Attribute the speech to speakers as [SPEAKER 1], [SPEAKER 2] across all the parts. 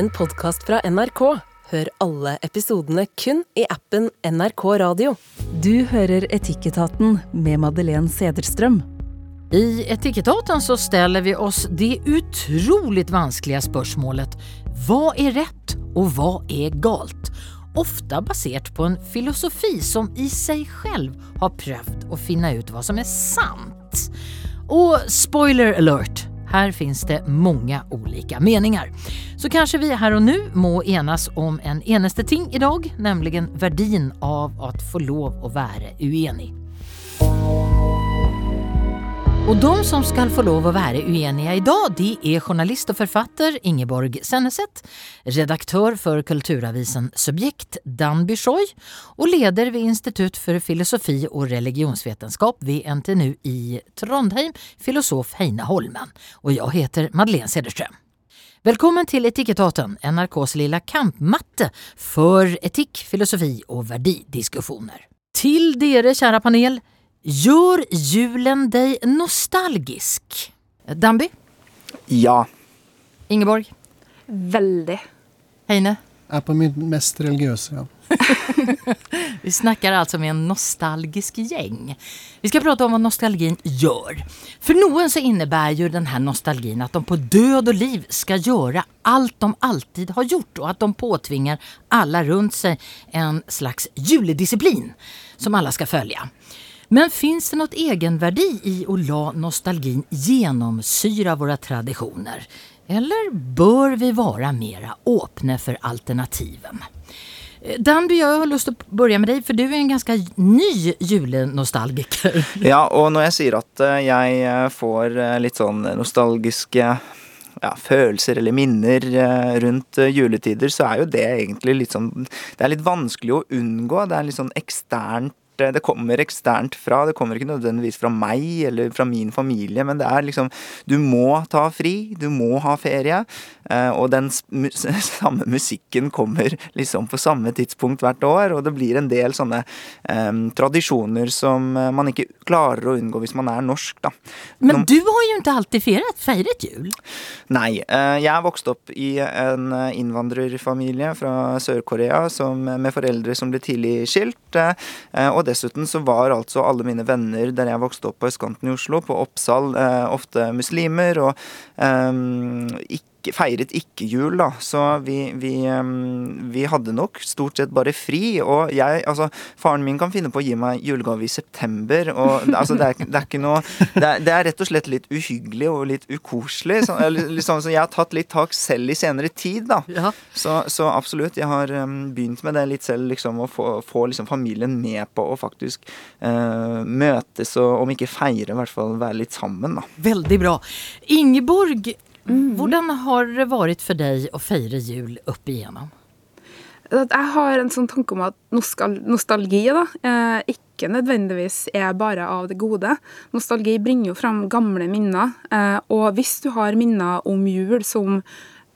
[SPEAKER 1] en podkast fra NRK. Hør alle episodene kun i appen NRK Radio.
[SPEAKER 2] Du hører Etikketaten med Madeleine Cederström.
[SPEAKER 3] I Etikketaten så ställer vi oss det utrolig vanskelige spørsmålet hva er rett og hva er galt? ofte basert på en filosofi som i seg selv har prøvd å finne ut hva som er sant. Og spoiler alert! Här finns det många olika meningar. Så kanske vi här och nu må enas om en eneste ting idag, nämligen verdien av att få lov att vara uenig. Og de som skal få lov å være uenige i dag, de er journalist og forfatter Ingeborg Senneset, redaktør for kulturavisen Subjekt Dan Bishoy og leder ved Institutt for filosofi og religionsvetenskap ved NTNU i Trondheim, filosof Heine Holmen. Og jeg heter Madeleine Cederström. Velkommen til Etikettaten, NRKs lille kampmatte for etikk, filosofi og verdidiskusjoner. Til dere, kjære panel, Gjør julen deg nostalgisk? Danby?
[SPEAKER 4] Ja.
[SPEAKER 3] Ingeborg?
[SPEAKER 5] Veldig.
[SPEAKER 3] Heine?
[SPEAKER 6] er på mitt mest religiøse, ja.
[SPEAKER 3] Vi snakker altså med en nostalgisk gjeng. Vi skal prate om hva nostalgin gjør. For noen så innebærer jo denne nostalgin at de på død og liv skal gjøre alt de alltid har gjort, og at de påtvinger alle rundt seg en slags juledisiplin som alle skal følge. Men finns det något egenvärde i att la nostalgin genomsyra våra traditioner? Eller bør vi være mer åpne for alternativen? Danby, jeg har lyst til å begynne med deg, for du er en ganske ny julenostalgiker.
[SPEAKER 4] ja, og når jeg sier at jeg får litt sånn nostalgiske ja, følelser eller minner rundt juletider, så er jo det egentlig litt sånn Det er litt vanskelig å unngå. Det er litt sånn eksternt det kommer eksternt fra. Det kommer ikke nødvendigvis fra meg eller fra min familie, men det er liksom Du må ta fri, du må ha ferie, og den samme musikken kommer liksom på samme tidspunkt hvert år, og det blir en del sånne um, tradisjoner som man ikke klarer å unngå hvis man er norsk, da.
[SPEAKER 3] Men du har jo ikke alltid feiret, feiret jul?
[SPEAKER 4] Nei. Jeg vokste opp i en innvandrerfamilie fra Sør-Korea med foreldre som ble tidlig skilt, og dessuten så var altså alle mine venner der jeg vokste opp på østkanten i Oslo, på Oppsal, eh, ofte muslimer, og eh, ikke feiret ikke jul, da. Så vi, vi, vi, hadde nok stort sett bare fri. Og jeg Altså, faren min kan finne på å gi meg julegave i september, og altså, det er, det er ikke noe det er, det er, rett og slett litt uhyggelig og litt ukoselig. Så, liksom, så jeg har tatt litt tak selv i senere tid, da.
[SPEAKER 3] Ja.
[SPEAKER 4] Så, så, absolutt. Jeg har begynt med det litt selv, liksom, å få, få liksom, familien med på å faktisk uh, møtes og om ikke feire, i hvert fall være litt sammen, da.
[SPEAKER 3] Veldig bra. Ingeborg, Mm. Hvordan har det vært for deg å feire jul opp igjennom?
[SPEAKER 5] Jeg har en sånn tanke om at nostalgi da, ikke nødvendigvis er bare av det gode. Nostalgi bringer jo fram gamle minner. Og hvis du har minner om jul som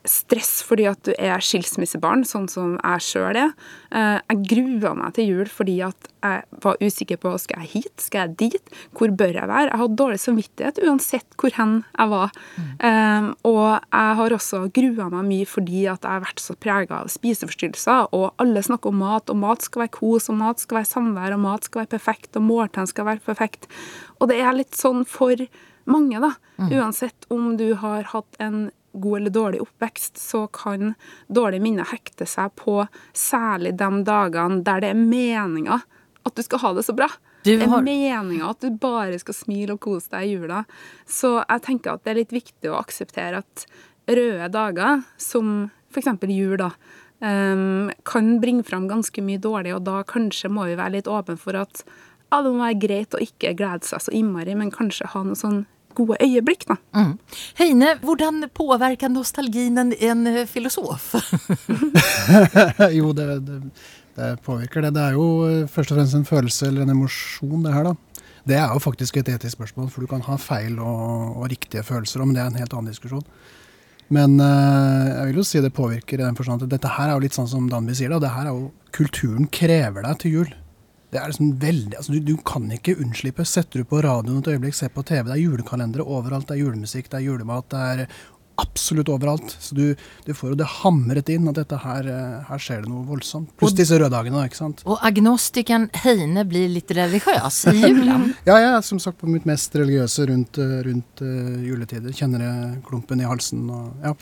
[SPEAKER 5] stress fordi at du er skilsmissebarn, sånn som jeg sjøl er. Jeg grua meg til jul fordi at jeg var usikker på skal jeg hit, skal jeg dit, hvor bør jeg være? Jeg hadde dårlig samvittighet uansett hvor hen jeg var. Mm. Um, og jeg har også grua meg mye fordi at jeg har vært så prega av spiseforstyrrelser, og alle snakker om mat, og mat skal være kos, og mat skal være samvær, og mat skal være perfekt, og måltegn skal være perfekt. Og det er litt sånn for mange, da. Mm. Uansett om du har hatt en god eller dårlig oppvekst, så kan dårlige minner hekte seg på særlig de dagene der det er meninga at du skal ha det så bra. Det er meninga at du bare skal smile og kose deg i jula. Så jeg tenker at det er litt viktig å akseptere at røde dager, som f.eks. jul, da, um, kan bringe fram ganske mye dårlig, og da kanskje må vi være litt åpne for at ja, det må være greit å ikke glede seg så innmari, men kanskje ha noe sånn gode øyeblikk. Da.
[SPEAKER 3] Mm. Heine, hvordan påvirker nostalgien en, en filosof?
[SPEAKER 6] jo, det, det, det, påvirker det. Det er jo først og fremst en følelse eller en emosjon, det her, da. Det er jo faktisk et etisk spørsmål, for du kan ha feil og, og riktige følelser, men det er en helt annen diskusjon. Men uh, jeg vil jo si det påvirker i den forstand at dette her er jo litt sånn som Danby sier, da. Det her er jo Kulturen krever deg til jul. Det er liksom veldig, altså du, du, kan ikke unnslippe. Setter du på radioen et øyeblikk, ser på TV, det er julekalendere overalt. Det er julemusikk, det er julemat, det er absolutt overalt. Så du, du får jo det hamret inn at dette her, eh, her skjer det noe voldsomt. Pluss disse røddagene, ikke sant.
[SPEAKER 3] Og agnostikeren Heine blir litt religiøs i julen.
[SPEAKER 6] Ja, jeg er som sagt på mitt mest religiøse rundt, eh, rundt uh, juletider. Kjenner jeg klumpen i halsen og ja.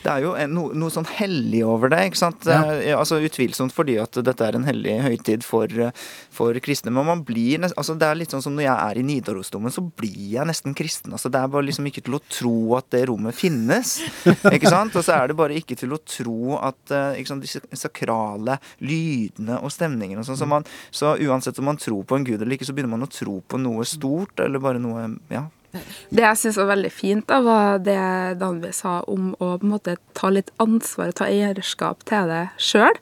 [SPEAKER 4] Det er jo en- noe, noe sånn hellig over det. ikke sant?
[SPEAKER 6] Ja.
[SPEAKER 4] Eh, altså Utvilsomt fordi at dette er en hellig høytid for, eh, for kristne. Men man blir nest, altså det er litt sånn som når jeg er i Nidarosdomen, så blir jeg nesten kristen. altså Det er bare liksom ikke til å tro at det rommet finnes. ikke sant? Og så er det bare ikke til å tro at eh, ikke sant, disse sakrale lydene og stemningene og sånn. Så, man- så uansett om man tror på en gud eller ikke, så begynner man å tro på noe stort, eller bare noe ja,
[SPEAKER 5] Det jeg syns var veldig fint, da, var det Danvi sa om å på en måte ta litt ansvar og ta eierskap til det sjøl.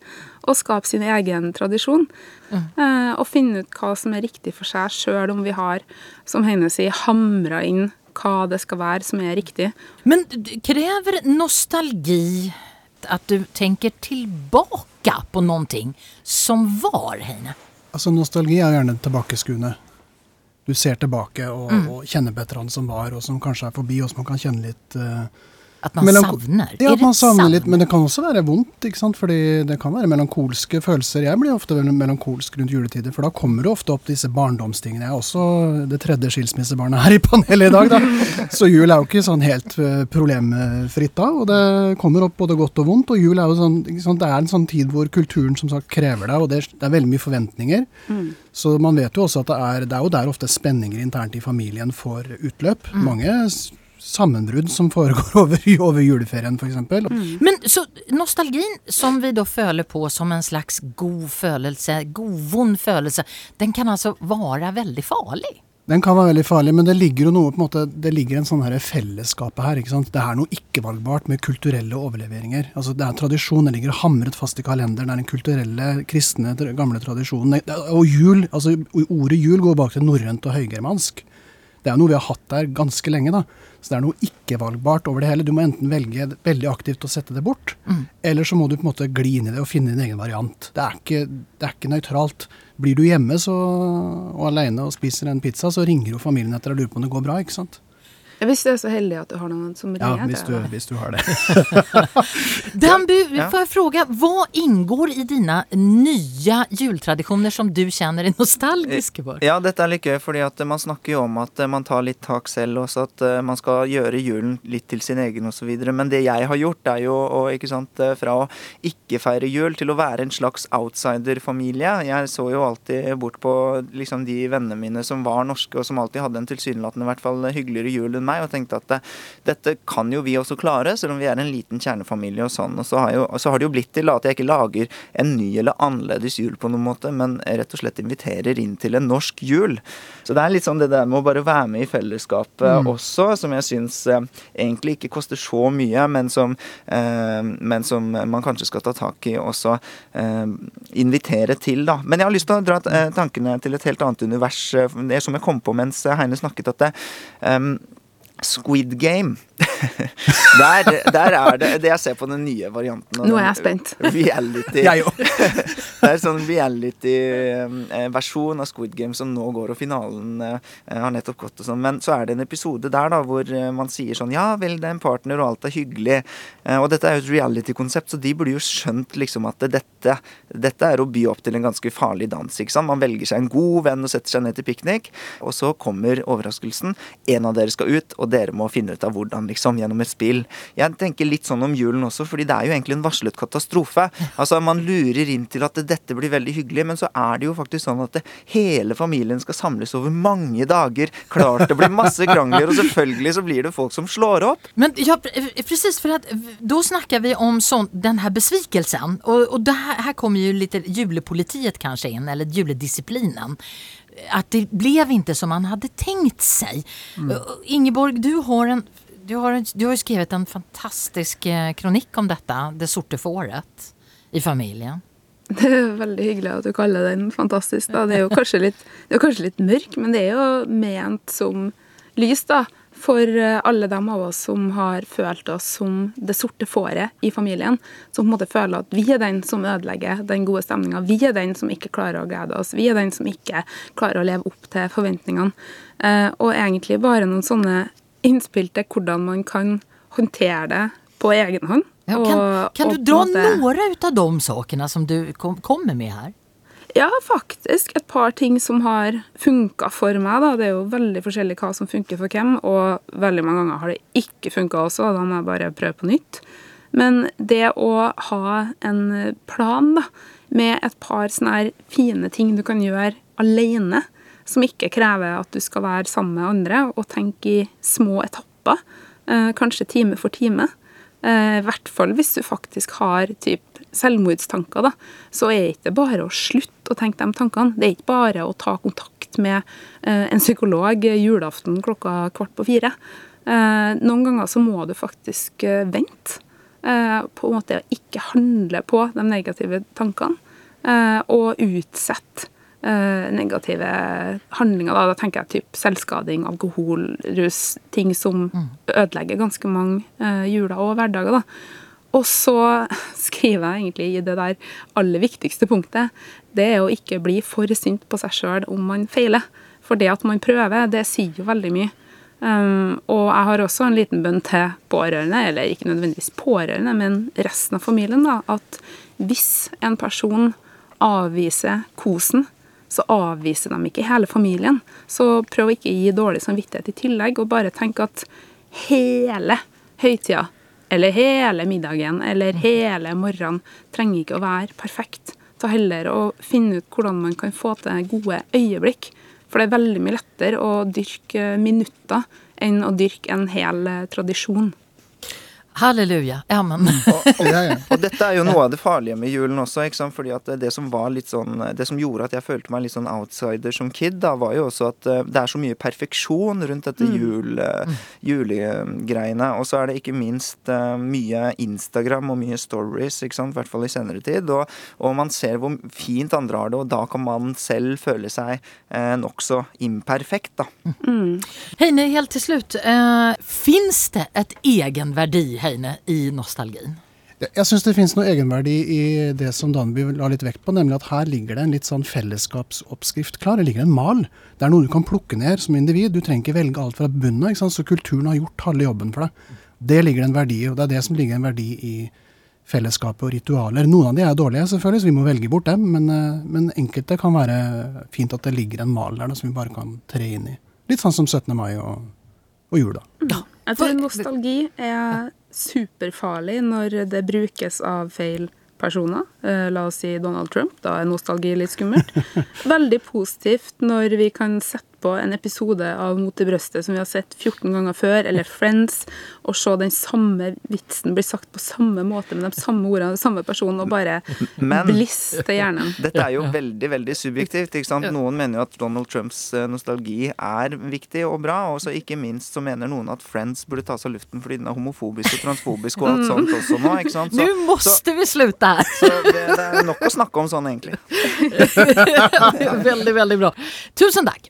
[SPEAKER 5] Og skape sin egen tradisjon. Eh, og finne ut hva som er riktig for seg sjøl, om vi har, som Heine sier, hamra inn hva det skal være som er riktig.
[SPEAKER 3] Men krever nostalgi at du tenker tilbake på noe som var, Heine?
[SPEAKER 6] Altså Nostalgi er gjerne tilbakeskuende. Du ser tilbake og, og kjenner på et eller annet som var, og som kanskje er forbi, og som man kan kjenne litt eh,
[SPEAKER 3] At man
[SPEAKER 6] melanko-
[SPEAKER 3] savner?
[SPEAKER 6] Ja, at man savner litt, men det kan også være vondt. ikke sant? Fordi det kan være melankolske følelser. Jeg blir ofte melankolsk rundt juletider, for da kommer det ofte opp disse barndomstingene. Jeg er også det tredje skilsmissebarnet her i panelet i dag, da. Så jul er jo ikke sånn helt eh, problemfritt da. Og det kommer opp både godt og vondt. Og jul er jo sånn, ikke sant? det er en sånn tid hvor kulturen som sagt krever det, og det, er- veldig mye forventninger. Så man vet jo også at det er, det er jo der ofte spenninger internt i familien får utløp. Mange s- sammenbrudd som foregår over, over juleferien, f.eks. eksempel
[SPEAKER 3] Men så nostalgin som vi da føler på som en slags god følelse, god vond følelse, den kan altså være veldig farlig?
[SPEAKER 6] Den kan være veldig farlig, men det ligger jo noe på en måte, det ligger en sånn her fellesskapet her. ikke sant? Det er noe ikke-valgbart med kulturelle overleveringer. Altså Det er tradisjon, det ligger hamret fast i kalenderen. Det er den kulturelle, kristne, gamle tradisjonen. Og jul, altså ordet jul går bak til norrønt og høygermansk. Det er jo noe vi har hatt der ganske lenge, da. Så det er noe ikke-valgbart over det hele. Du må enten velge veldig aktivt å sette det bort, eller så må du på en måte gli inn i det og finne din egen variant. Det er ikke, det er ikke nøytralt. Blir du hjemme så, og aleine og spiser en pizza, så ringer jo familien etter og lurer på om det går bra, ikke sant.
[SPEAKER 5] Hvis du er så heldig at du har noen som
[SPEAKER 6] Ja,
[SPEAKER 5] ringer
[SPEAKER 6] hvis du, hvis du har det.
[SPEAKER 3] Dambu,
[SPEAKER 4] Ja.
[SPEAKER 3] får jeg fråga, hva inngår i dine nye jultradisjoner som du kjenner er nostalgiske for?
[SPEAKER 4] Ja, dette er litt gøy, fordi at man snakker jo om at eh, man tar litt tak selv også, at eh, man skal gjøre julen litt til sin egen osv. Men det jeg har gjort, er jo å, ikke sant, eh, fra å ikke feire jul til å være en slags outsider-familie. Jeg så jo alltid bort på liksom de vennene mine som var norske, og som alltid hadde en tilsynelatende i hvert fall hyggeligere jul enn meg, og tenkte at eh, dette kan jo vi også klare, selv om vi er en liten kjernefamilie og sånn. Og så har, jo, så har det jo blitt til at jeg ikke lager en ny eller annerledes jul på noen måte, men rett og slett inviterer inn til en norsk jul. Så det er litt sånn det der med å bare være med i fellesskapet også, som jeg syns eh, egentlig ikke koster så mye, men som, eh, men som man kanskje skal ta tak i og også eh, invitere til, da. Men jeg har lyst til å dra eh, tankene til et helt annet univers, eh, det som jeg kom på mens Heine snakket, at det, eh, Squid Game. der, der er det Det jeg ser på den nye varianten.
[SPEAKER 5] Nå er jeg spent.
[SPEAKER 4] Reality.
[SPEAKER 6] Jeg òg.
[SPEAKER 4] det er sånn reality-versjon av Squid Game som nå går, og finalen eh, har nettopp gått. og sånn. Men så er det en episode der da hvor eh, man sier sånn Ja vel, det er en partner, og alt er hyggelig. Eh, og dette er jo et reality-konsept, så de burde jo skjønt liksom at dette, dette er å by opp til en ganske farlig dans. ikke sant? Man velger seg en god venn og setter seg ned til piknik, og så kommer overraskelsen. En av dere skal ut, og dere må finne ut av hvordan, liksom, gjennom et spill. Jeg tenker litt sånn om julen også, fordi det er jo egentlig en varslet katastrofe. Altså, Man lurer inn til at dette blir veldig hyggelig, men så er det jo faktisk sånn at det, hele familien skal samles over mange dager. Klart det blir masse krangler, og selvfølgelig så blir det folk som slår opp.
[SPEAKER 3] Men ja, pre- precis for da snakker vi om sånn, den her besvikelsen og, og det her, her kommer jo litt julepolitiet kanskje inn, eller juledisciplinen. Att det blev inte som man hade tänkt sig. Mm. Ingeborg, du har, en, du, har en, du har ju skrivit en fantastisk eh, kronikk om detta, det sorte fåret i familjen.
[SPEAKER 5] Det er veldig hyggelig at du kaller den fantastisk. Da. Det er jo kanskje litt, det er kanskje litt mørk, men det er jo ment som lys da, for eh, alle dem av oss som har følt oss som det sorte fåret i familien. Som på en måte føler at vi er den som ødelegger den gode stemninga. Vi er den som ikke klarer å glede oss. Vi er den som ikke klarer å leve opp til forventningene. Eh, og egentlig bare noen sånne innspill til hvordan man kan håndtere det på egen hånd.
[SPEAKER 3] Ja, kan kan du dra noen av de sakene som du kom, kommer med her?
[SPEAKER 5] Ja, faktisk. Et par ting som har funka for meg. da. Det er jo veldig forskjellig hva som funker for hvem, og veldig mange ganger har det ikke funka også. Da må jeg bare prøve på nytt. Men det å ha en plan da, med et par sånne fine ting du kan gjøre alene, som ikke krever at du skal være sammen med andre, og tenke i små etapper, eh, kanskje time for time. Eh, I hvert fall hvis du faktisk har typ selvmordstanker, da, så er det ikke bare å slutte å tenke de tankene. Det er ikke bare å ta kontakt med eh, en psykolog julaften klokka kvart på fire. Eh, noen ganger så må du faktisk eh, vente. På en måte ikke handle på de negative tankene. Og utsette negative handlinger. Da, da tenker jeg typ selvskading, alkohol, rus. Ting som ødelegger ganske mange juler og hverdager. da. Og så skriver jeg egentlig i det der aller viktigste punktet, det er å ikke bli for sint på seg sjøl om man feiler. For det at man prøver, det sier jo veldig mye. Um, og jeg har også en liten bønn til pårørende, eller ikke nødvendigvis pårørende, men resten av familien, da, at hvis en person avviser kosen, så avviser de ikke hele familien. Så prøv å ikke gi dårlig samvittighet i tillegg, og bare tenk at hele høytida eller hele middagen eller hele morgenen trenger ikke å være perfekt. Ta heller å finne ut hvordan man kan få til gode øyeblikk. For det er veldig mye lettere å dyrke minutter enn å dyrke en hel eh, tradisjon.
[SPEAKER 3] Halleluja, amen.
[SPEAKER 6] og, og,
[SPEAKER 4] Og dette er jo noe av det farlige med julen også. ikke sant? Fordi at det som var litt sånn Det som gjorde at jeg følte meg litt sånn outsider som kid, da, var jo også at eh, det er så mye perfeksjon rundt dette jul, mm. julegreiene. Og så er det ikke minst eh, mye Instagram og mye stories, ikke sant? i hvert fall i senere tid. Og, og man ser hvor fint andre har det, og da kan man selv føle seg eh, nokså imperfekt, da.
[SPEAKER 3] Heine, helt til slutt. Eh, Fins det egenverdi, egenvärdi, Heine, i nostalgien?
[SPEAKER 6] Jeg- syns det finnes noe egenverdi i det som Danby la litt vekt på, nemlig at her ligger det en litt sånn fellesskapsoppskrift klar. Det ligger en mal. Det er noe du kan plukke ned som individ. Du trenger ikke velge alt fra bunnen av, så kulturen har gjort halve jobben for deg. Det ligger en verdi og det er det som ligger en verdi i fellesskapet og ritualer. Noen av de er dårlige, selvfølgelig, så vi må velge bort dem, men, eh, men enkelte kan være fint at det ligger en mal der da, som vi bare kan tre inn i. Litt sånn som 17. mai og, og jula.
[SPEAKER 5] Jeg tror nostalgi er superfarlig når det brukes av feil personer. Eh, La oss si Donald Trump. Da er nostalgi litt skummelt. Veldig positivt når vi kan sette på en episode av Mot i brøstet som vi har sett 14 ganger før, eller Friends, og se den samme vitsen bli sagt på samme måte med de samme ordene den samme personen, og bare
[SPEAKER 4] Men-
[SPEAKER 5] bliss hjernen.
[SPEAKER 4] Dette er jo veldig veldig subjektivt. ikke sant? Noen mener jo at Donald Trumps eh, nostalgi er viktig og bra. Og så ikke minst så mener noen at Friends burde ta seg av luften fordi den er homofobisk og transfobisk og alt sånt også nå. ikke sant? Så,
[SPEAKER 3] nå måtte vi slutte her!
[SPEAKER 4] så det, det er nok å snakke om sånn, egentlig.
[SPEAKER 3] veldig, veldig bra. Tusen tack.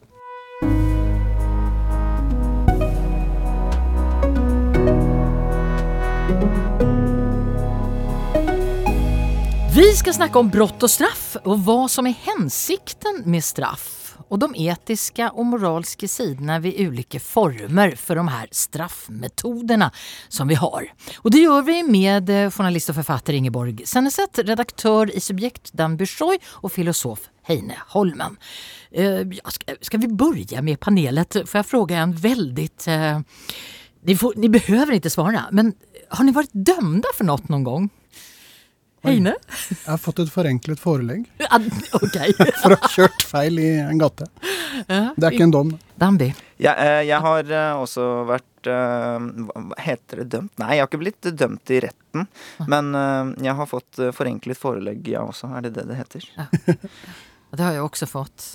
[SPEAKER 3] Vi ska snacka om brott och straff och vad som är hensikten med straff och de etiska och moralske sidorna vid ulike former för de här straffmetoderna som vi har. Och det gör vi med eh, journalist och författare Ingeborg Senneset, redaktör i Subjekt Dan Bursoy och filosof Heine Holmen. Eh, ska, vi börja med panelet? Får jag fråga en väldigt... Eh, ni, får, ni behöver inte svara, men har ni varit dömda för något någon gång? Heine?
[SPEAKER 6] Jeg har fått et forenklet forelegg
[SPEAKER 3] Okej.
[SPEAKER 6] for å ha kjørt feil i en gate. Det er ikke en dom.
[SPEAKER 3] Dambi.
[SPEAKER 4] Jeg, eh, jeg har eh, også vært eh, hva Heter det dømt? Nei, jeg har ikke blitt dømt i retten. Men jeg har fått forenklet forelegg, jeg også. Er det det det heter?
[SPEAKER 3] Ja, Det har jeg også fått.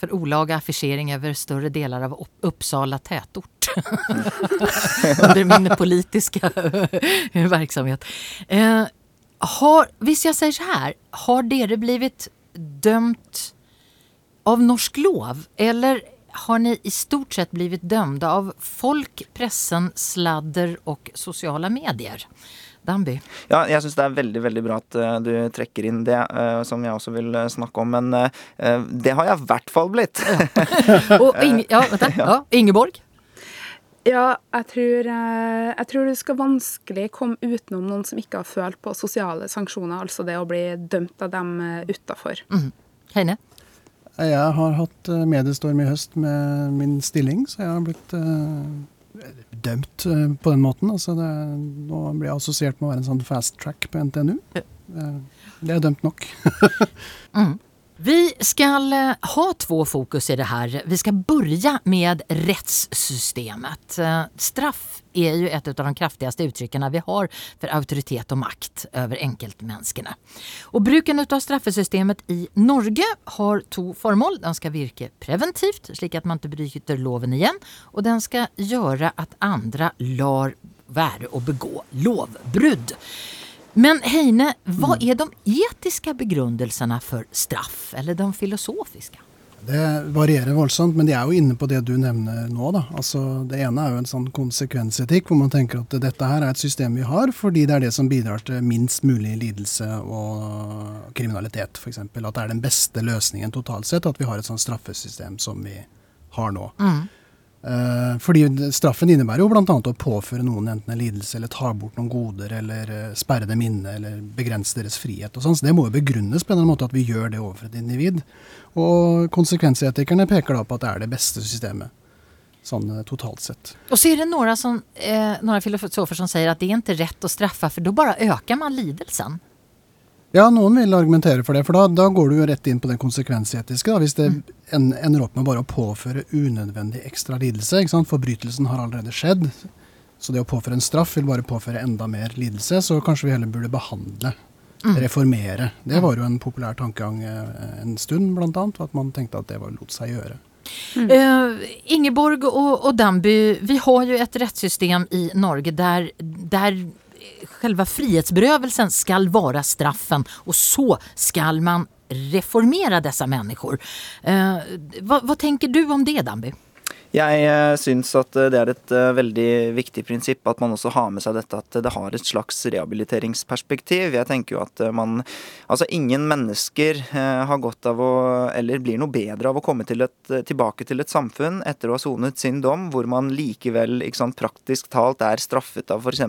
[SPEAKER 3] For olaga affisering over større deler av Uppsala tätort. Under min politiske verksamhet. Har, hvis jeg sier så her, har dere blivit dømt av norsk lov? Eller har ni i stort sett blivit dömda av folk, pressen, sladder og sosiale medier? Danby?
[SPEAKER 4] Ja, jeg syns det er veldig veldig bra at eh, du trekker inn det, eh, som jeg også vil eh, snakke om. Men det har jeg i hvert fall blitt.
[SPEAKER 3] Og Inge, ja, vänta, ja, Ingeborg?
[SPEAKER 5] Ja, jeg tror, eh, jeg tror det skal vanskelig komme utenom noen som ikke har følt på sosiale sanksjoner, altså det å bli dømt av dem eh, utafor.
[SPEAKER 3] Mm. Heine?
[SPEAKER 6] Jeg har hatt eh, mediestorm i høst med min stilling, så jeg har blitt uh, dømt uh, på den måten. Altså det, nå blir jeg assosiert med å være en sånn fast track på NTNU. Det, det er dømt nok.
[SPEAKER 3] mm. Vi ska eh, ha två fokus i det här. Vi ska börja med rättssystemet. Eh, straff är ju ett av de kraftigaste uttrycken vi har för auktoritet och makt över enkeltmenneskene. Och bruken av straffesystemet i Norge har to formål. Den skal virke preventivt, slik at man ikke bryter loven igjen. Og den skal gjøre at andre lar være å begå lovbrudd. Men Heine, hva mm. er de etiske begrunnelsene for straff, eller de filosofiske?
[SPEAKER 6] Det varierer voldsomt, men de er jo inne på det du nevner nå. Da. Altså, det ene er jo en sånn konsekvensetikk, hvor man tenker at dette her er et system vi har fordi det er det som bidrar til minst mulig lidelse og kriminalitet, f.eks. At det er den beste løsningen totalt sett, at vi har et sånt straffesystem som vi har nå. Mm. Uh, fordi straffen innebærer jo bl.a. å påføre noen enten en lidelse eller ta bort noen goder eller uh, sperre dem inne eller begrense deres frihet. og sånn, Så det må jo begrunnes på en måte at vi gjør det overfor et individ. Og konsekvensetikerne peker da på at det er det beste systemet. Sånn uh, totalt sett.
[SPEAKER 3] Og så er det noen, som, noen filosofer som sier at det er ikke rett å straffe, for da bare øker man lidelsen.
[SPEAKER 6] Ja, noen vil argumentere for det, for da, da går du jo rett inn på det konsekvensetiske. Da, hvis det en, ender opp med bare å påføre unødvendig ekstra lidelse. ikke sant? Forbrytelsen har allerede skjedd. Så det å påføre en straff vil bare påføre enda mer lidelse. Så kanskje vi heller burde behandle, mm. reformere. Det var jo en populær tankegang eh, en stund, blant annet. At man tenkte at det var, lot seg gjøre.
[SPEAKER 3] Mm. Uh, Ingeborg og, og Damby, vi har jo et rettssystem i Norge der, der själva frihetsberövelsen skal være straffen og så skal man reformere disse människor. Eh, vad, hva tenker du om det, Damby?
[SPEAKER 4] Jeg eh, syns at eh, det er et eh, veldig viktig prinsipp at man også har med seg dette at det har et slags rehabiliteringsperspektiv. Jeg tenker jo at man Altså, ingen mennesker har godt av å Eller blir noe bedre av å komme til et, tilbake til et samfunn etter å ha sonet sin dom, hvor man likevel sant, praktisk talt er straffet av f.eks.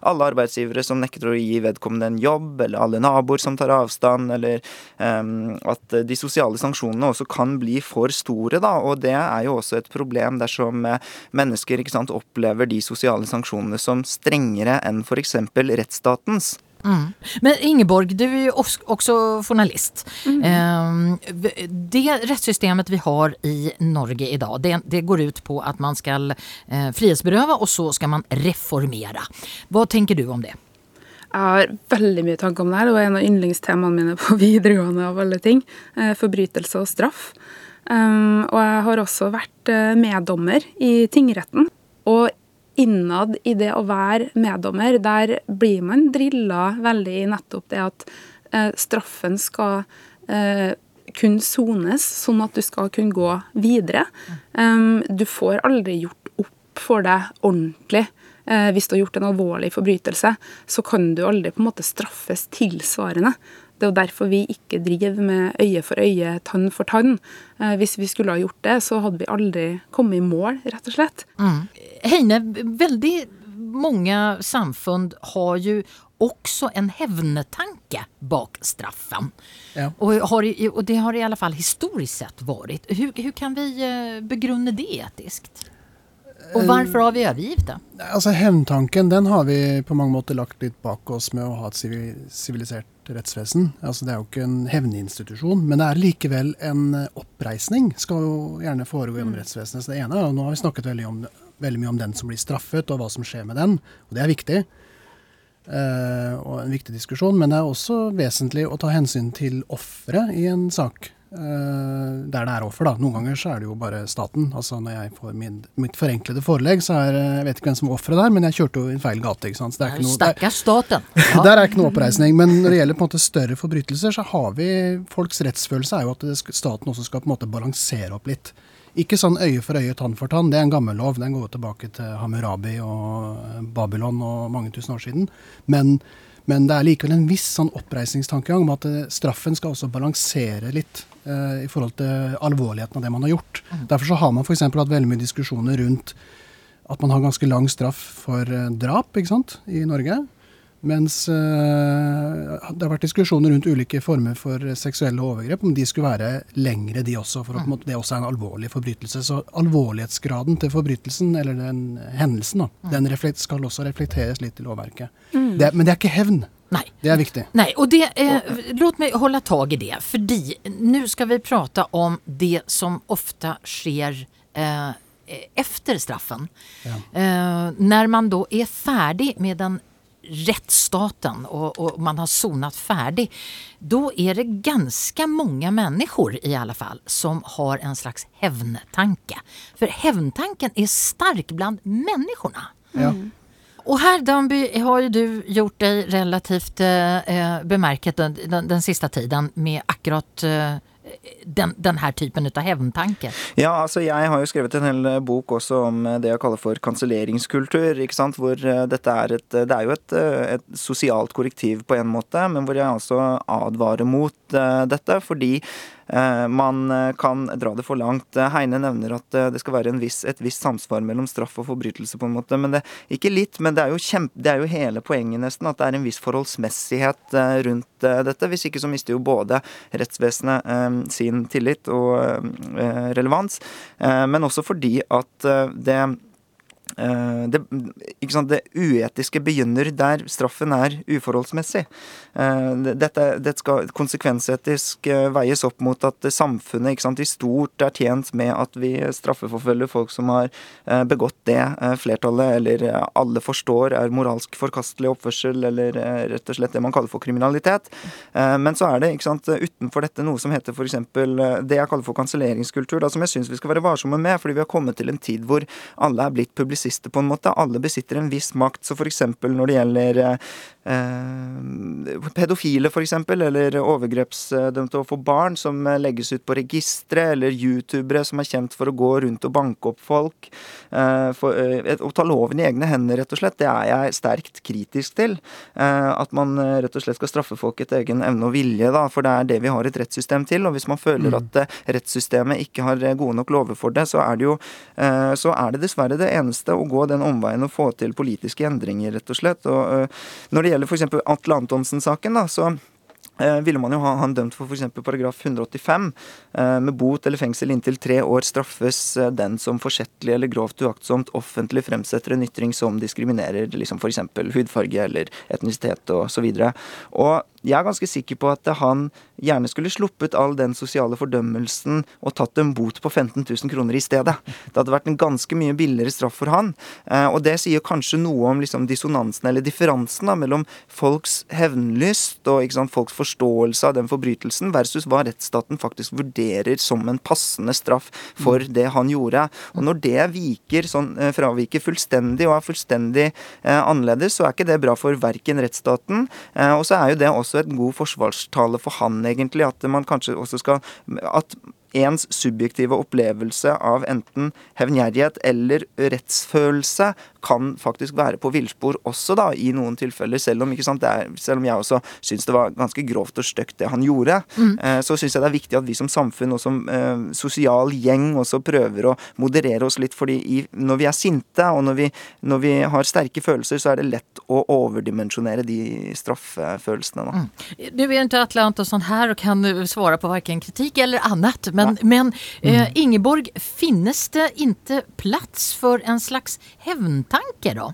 [SPEAKER 4] alle arbeidsgivere som nekter å gi vedkommende en jobb, eller alle naboer som tar avstand, eller um, at de sosiale sanksjonene også kan bli for store, da. Og det er jo også et problem dersom eh, mennesker sant, opplever de sosiale sanksjonene som strengere enn f.eks. rettsstatens.
[SPEAKER 3] Mm. Men Ingeborg, du er jo også journalist. Mm. Det rettssystemet vi har i Norge i dag, det, det går ut på at man skal eh, frihetsberøve, og så skal man reformere. Hva tenker du om det?
[SPEAKER 5] Jeg har veldig mye tanker om det her. Det var en av yndlingstemaene mine på videregående. av alle ting. Eh, forbrytelse og straff. Um, og jeg har også vært uh, meddommer i tingretten. Og innad i det å være meddommer, der blir man drilla veldig i nettopp det at uh, straffen skal kunne kun sones, sånn at du skal kunne gå videre. Um, du får aldri gjort opp for deg ordentlig. Hvis du har gjort en alvorlig forbrytelse, så kan du aldri på en måte straffes tilsvarende. Det er jo derfor vi ikke driver med øye for øye, tann for tann. Eh, hvis vi skulle ha gjort det, så hadde vi aldri kommet i mål, rett og slett.
[SPEAKER 3] Mm. Heine, veldig mange samfunn har jo også en hevnetanke bak straffen. Ja. Og, har, og, det har i alle fall historisk sett vært. Hvordan kan vi eh, begrunne det etisk? Og hvorfor har vi overgitt det?
[SPEAKER 6] Altså Hevntanken den har vi på mange måter lagt litt bak oss med å ha et sivilisert rettsvesen. Altså Det er jo ikke en hevninstitusjon, men det er likevel en oppreisning. Skal jo gjerne foregå gjennom mm. rettsvesenet. Så det ene er og Nå har vi snakket veldig, om, veldig, mye om den som blir straffet, og hva som skjer med den. Og det er viktig. Uh, og en viktig diskusjon. Men det er også vesentlig å ta hensyn til offeret i en sak. Der det er offer, da. Noen ganger så er det jo bare staten. Altså Når jeg får min, mitt forenklede forelegg, så er Jeg vet ikke hvem som er offeret der, men jeg kjørte jo i feil gate. ikke sant? Så det er ikke noe,
[SPEAKER 3] der, staten.
[SPEAKER 6] Ja. der er ikke noe oppreisning. Men når det gjelder på en måte større forbrytelser, så har vi Folks rettsfølelse er jo at skal, staten også skal på en måte balansere opp litt. Ikke sånn øye for øye, tann for tann. Det er en gammel lov. Den går jo tilbake til Hammurabi og Babylon og mange tusen år siden. Men men det er likevel en viss sånn oppreisningstankegang om at eh, straffen skal også balansere litt eh, i forhold til alvorligheten av det man har gjort. Mm. Derfor så har man f.eks. hatt veldig mye diskusjoner rundt at man har ganske lang straff for eh, drap ikke sant, i Norge. Mens eh, det har vært diskusjoner rundt ulike former for seksuelle overgrep, om de skulle være lengre, de også. For at på det også er en alvorlig forbrytelse. Så alvorlighetsgraden til forbrytelsen, eller den hendelsen, da, den reflekt, skal også reflekteres litt i lovverket. Det, men det er ikke hevn.
[SPEAKER 3] Nei.
[SPEAKER 6] Det er viktig.
[SPEAKER 3] Nei, og det, eh, låt meg holde tag i det. Fordi nå skal vi prate om det som ofte skjer eh, efter straffen. Eh, når man da er ferdig med den rättsstaten och, och man har sonat färdig, då är det ganska många människor i alla fall som har en slags hävntanke. För hävntanken är stark bland människorna.
[SPEAKER 6] Mm.
[SPEAKER 3] Och här Danby har ju du gjort dig relativt eh, eh, bemärket den, den, den sista tiden med akkurat eh, den, den her typen av hevntanke.
[SPEAKER 4] Ja, altså jeg har jo skrevet en hel eh, bok også om eh, det jeg kaller for kanselleringskultur. ikke sant? Hvor eh, dette er et Det er jo et, et sosialt korrektiv på en måte, men hvor jeg altså advarer mot dette. Fordi man kan dra det for langt. Heine nevner at det skal være viss, et visst samsvar mellom straff og forbrytelse, på en måte. Men det, ikke litt, men det er, kjempe, det er jo hele poenget, nesten, at det er en viss forholdsmessighet rundt dette. Hvis ikke så mister jo både rettsvesenet sin tillit og relevans, men også fordi at det det, det, uetiske begynner der straffen er uforholdsmessig. Dette, det skal konsekvensetisk veies opp mot at samfunnet sant, i stort er tjent med at vi straffeforfølger folk som har begått det flertallet, eller alle forstår er moralsk forkastelig oppførsel, eller rett og slett det man kaller for kriminalitet. Men så er det sant, utenfor dette noe som heter f.eks. det jeg kaller for kanselleringskultur, som jeg syns vi skal være varsomme med, fordi vi har kommet til en tid hvor alle er blitt publisister på en måte. Alle besitter en viss makt. Så f.eks. når det gjelder eh, pedofile, f.eks., eller overgrepsdømte overfor barn som legges ut på registre, eller youtubere som er kjent for å gå rundt og banke opp folk. Eh, for, eh, å ta loven i egne hender, rett og slett, det er jeg sterkt kritisk til. Eh, at man rett og slett skal straffe folk etter egen evne og vilje, da, for det er det vi har et rettssystem til. Og hvis man føler mm. at rettssystemet ikke har gode nok lover for det, så er det jo så er det dessverre det eneste å gå den omveien og få til politiske endringer, rett og slett. Og, når det gjelder f.eks. Atle Antonsen-saken, da, så ville man jo ha han dømt for f.eks. paragraf 185. Med bot eller fengsel inntil tre år straffes den som forsettlig eller grovt uaktsomt offentlig fremsetter en ytring som diskriminerer liksom f.eks. hudfarge eller etnisitet osv. Og jeg er ganske sikker på at han gjerne skulle sluppet all den sosiale fordømmelsen og tatt en bot på 15 000 kroner i stedet. Det hadde vært en ganske mye billigere straff for han. Og det sier kanskje noe om liksom dissonansen eller differansen da, mellom folks hevnlyst og sant, folks forståelse av den forbrytelsen versus hva rettsstaten faktisk vurderer som en passende straff for det han gjorde. Og når det viker, sånn, fraviker fullstendig og er fullstendig eh, annerledes, så er ikke det bra for verken rettsstaten, eh, og så er jo det også et god forsvarstale for han, egentlig. At man kanskje også skal At ens subjektive opplevelse av enten hevngjerrighet eller rettsfølelse kan faktisk være på villspor også, da, i noen tilfeller. Selv om, er, selv om jeg også syns det var ganske grovt og stygt det han gjorde, mm. eh, så syns jeg det er viktig at vi som samfunn og som eh, sosial gjeng også prøver å moderere oss litt. fordi i, når vi er sinte, og når vi, når vi, har sterke følelser, så er det lett å overdimensjonere de straffefølelsene. Da.
[SPEAKER 3] Mm. Du er ikke Atle Antonsson her og kan svare på verken kritikk eller annet. Men, men men mm. Ingeborg, finnes det ikke plass for en slags hevntanke, da?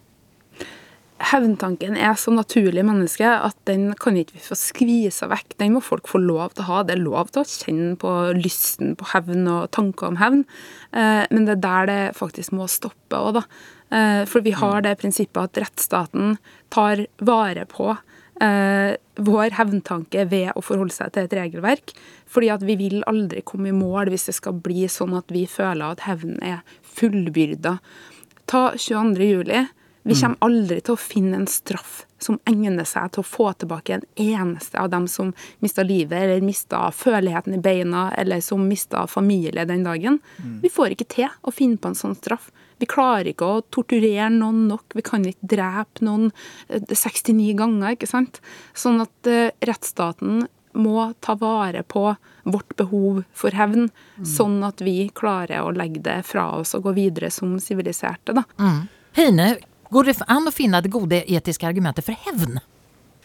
[SPEAKER 5] Hevntanken er så naturlig i mennesket at den kan ikke vi få skvisa vekk. Den må folk få lov til å ha. Det er lov til å kjenne på lysten på hevn og tanker om hevn, eh, men det er der det faktisk må stoppe òg, da. Eh, for vi har det prinsippet at rettsstaten tar vare på eh, vår hevntanke ved å forholde seg til et regelverk. Fordi at vi vil aldri komme i mål hvis det skal bli sånn at vi føler at hevnen er fullbyrda. Ta 22. juli. Vi mm. kommer aldri til å finne en straff som egner seg til å få tilbake en eneste av dem som mista livet, eller mista føleligheten i beina, eller som mista familie den dagen. Mm. Vi får ikke til å finne på en sånn straff. Vi klarer ikke å torturere noen nok. Vi kan ikke drepe noen 69 eh, ganger, ikke sant. Sånn at uh, rettsstaten må ta vare på vårt behov for hevn, sånn at vi klarer å legge det fra oss og gå videre som siviliserte. da.
[SPEAKER 3] Heine, går det an å finne det gode etiske argumentet for hevn?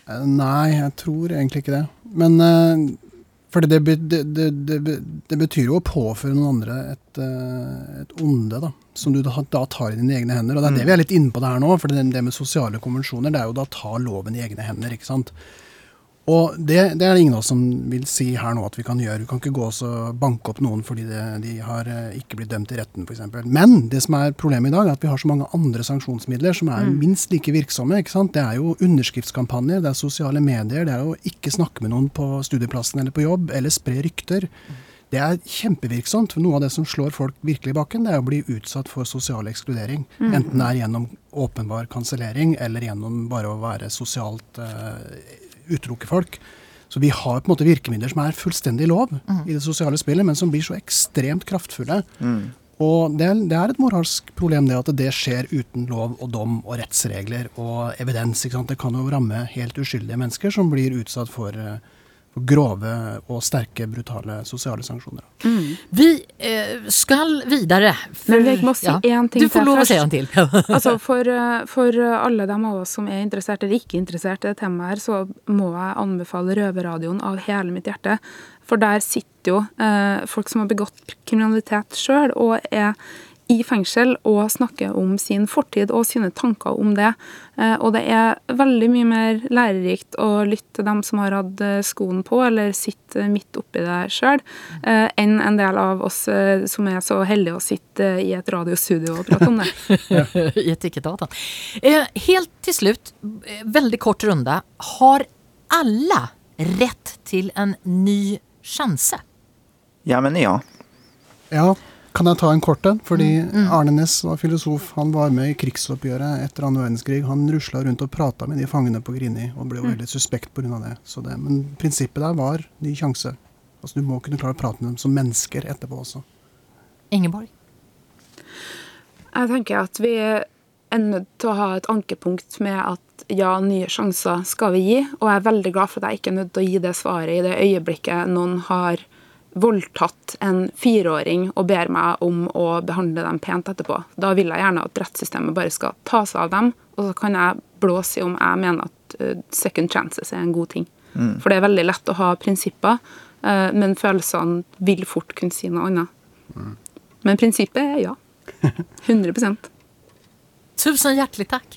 [SPEAKER 6] Eh, Nei, jeg tror egentlig ikke det. Men eh, for det, det, det, det, betyr jo å påføre noen andre et, eh, et onde, da. Som du da, tar i dine egne hender. Og det er det vi er litt inne på det her nå. For det, det med sosiale konvensjoner, det er jo da ta loven i egne hender, ikke sant. Og det, det er det ingen av oss som vil si her nå at vi kan gjøre. Vi kan ikke gå oss og banke opp noen fordi det, de har eh, ikke blitt dømt i retten, f.eks. Men det som er problemet i dag, er at vi har så mange andre sanksjonsmidler som er minst like virksomme. ikke sant? Det er jo underskriftskampanjer, det er sosiale medier, det er å ikke snakke med noen på studieplassen eller på jobb, eller spre rykter. Det er kjempevirksomt. for Noe av det som slår folk virkelig i bakken, det er å bli utsatt for sosial ekskludering. Enten det er gjennom åpenbar kansellering, eller gjennom bare å være sosialt eh, utelukke folk. Så vi har på en måte virkemidler som er fullstendig lov i det sosiale spillet, men som blir så ekstremt kraftfulle. Og det, det er et moralsk problem det at det skjer uten lov og dom og rettsregler og evidens. Det kan jo ramme helt uskyldige mennesker som blir utsatt for, eh, for grove og sterke, brutale sosiale sanksjoner.
[SPEAKER 3] Vi eh, skal videre. for-
[SPEAKER 5] Men jeg må si en ting
[SPEAKER 3] Du får lov å si en til.
[SPEAKER 5] Altså for, eh, for alle de av oss som er interessert eller ikke interessert i det temaet her, så må jeg anbefale Røverradioen av hele mitt hjerte. For der sitter jo eh, folk som har begått kriminalitet sjøl, og er i fengsel og snakker om sin fortid og sine tanker om det. Eh, og det er veldig mye mer lærerikt å lytte til dem som har hatt eh, skoen på, eller sitter midt oppi det sjøl, eh, enn en del av oss som er så heldige å sitte i et radiostudio og prate om det.
[SPEAKER 3] i et ikke-data. helt til slutt, veldig kort runde. Har alle rett til en ny sjanse?
[SPEAKER 4] Ja, men ja.
[SPEAKER 6] Ja, kan jeg ta en kort en? Fordi Arne Næss var filosof. Han var med i krigsoppgjøret etter annen verdenskrig. Han rusla rundt og prata med de fangene på Grini, og ble jo veldig suspekt pga. det. Så det. Men prinsippet der var ny sjanse. Altså Du må kunne klare å prate med dem som mennesker etterpå også.
[SPEAKER 3] Ingeborg?
[SPEAKER 5] Jeg tenker at vi er nødt til å ha et ankepunkt med at ja, nye sjanser skal vi gi, og jeg er veldig glad for at jeg ikke er nødt til å gi det svaret i det øyeblikket noen har voldtatt en fireåring og ber meg om å behandle dem pent etterpå. Da vil jeg gjerne at rettssystemet bare skal ta seg av dem, og så kan jeg blåse i om jeg mener at eh, second chances er en god ting. For det er veldig lett å ha prinsipper, eh, men følelsene vil fort kunne si noe annet. Men prinsippet er ja. 100%
[SPEAKER 3] Tusen hjertelig takk.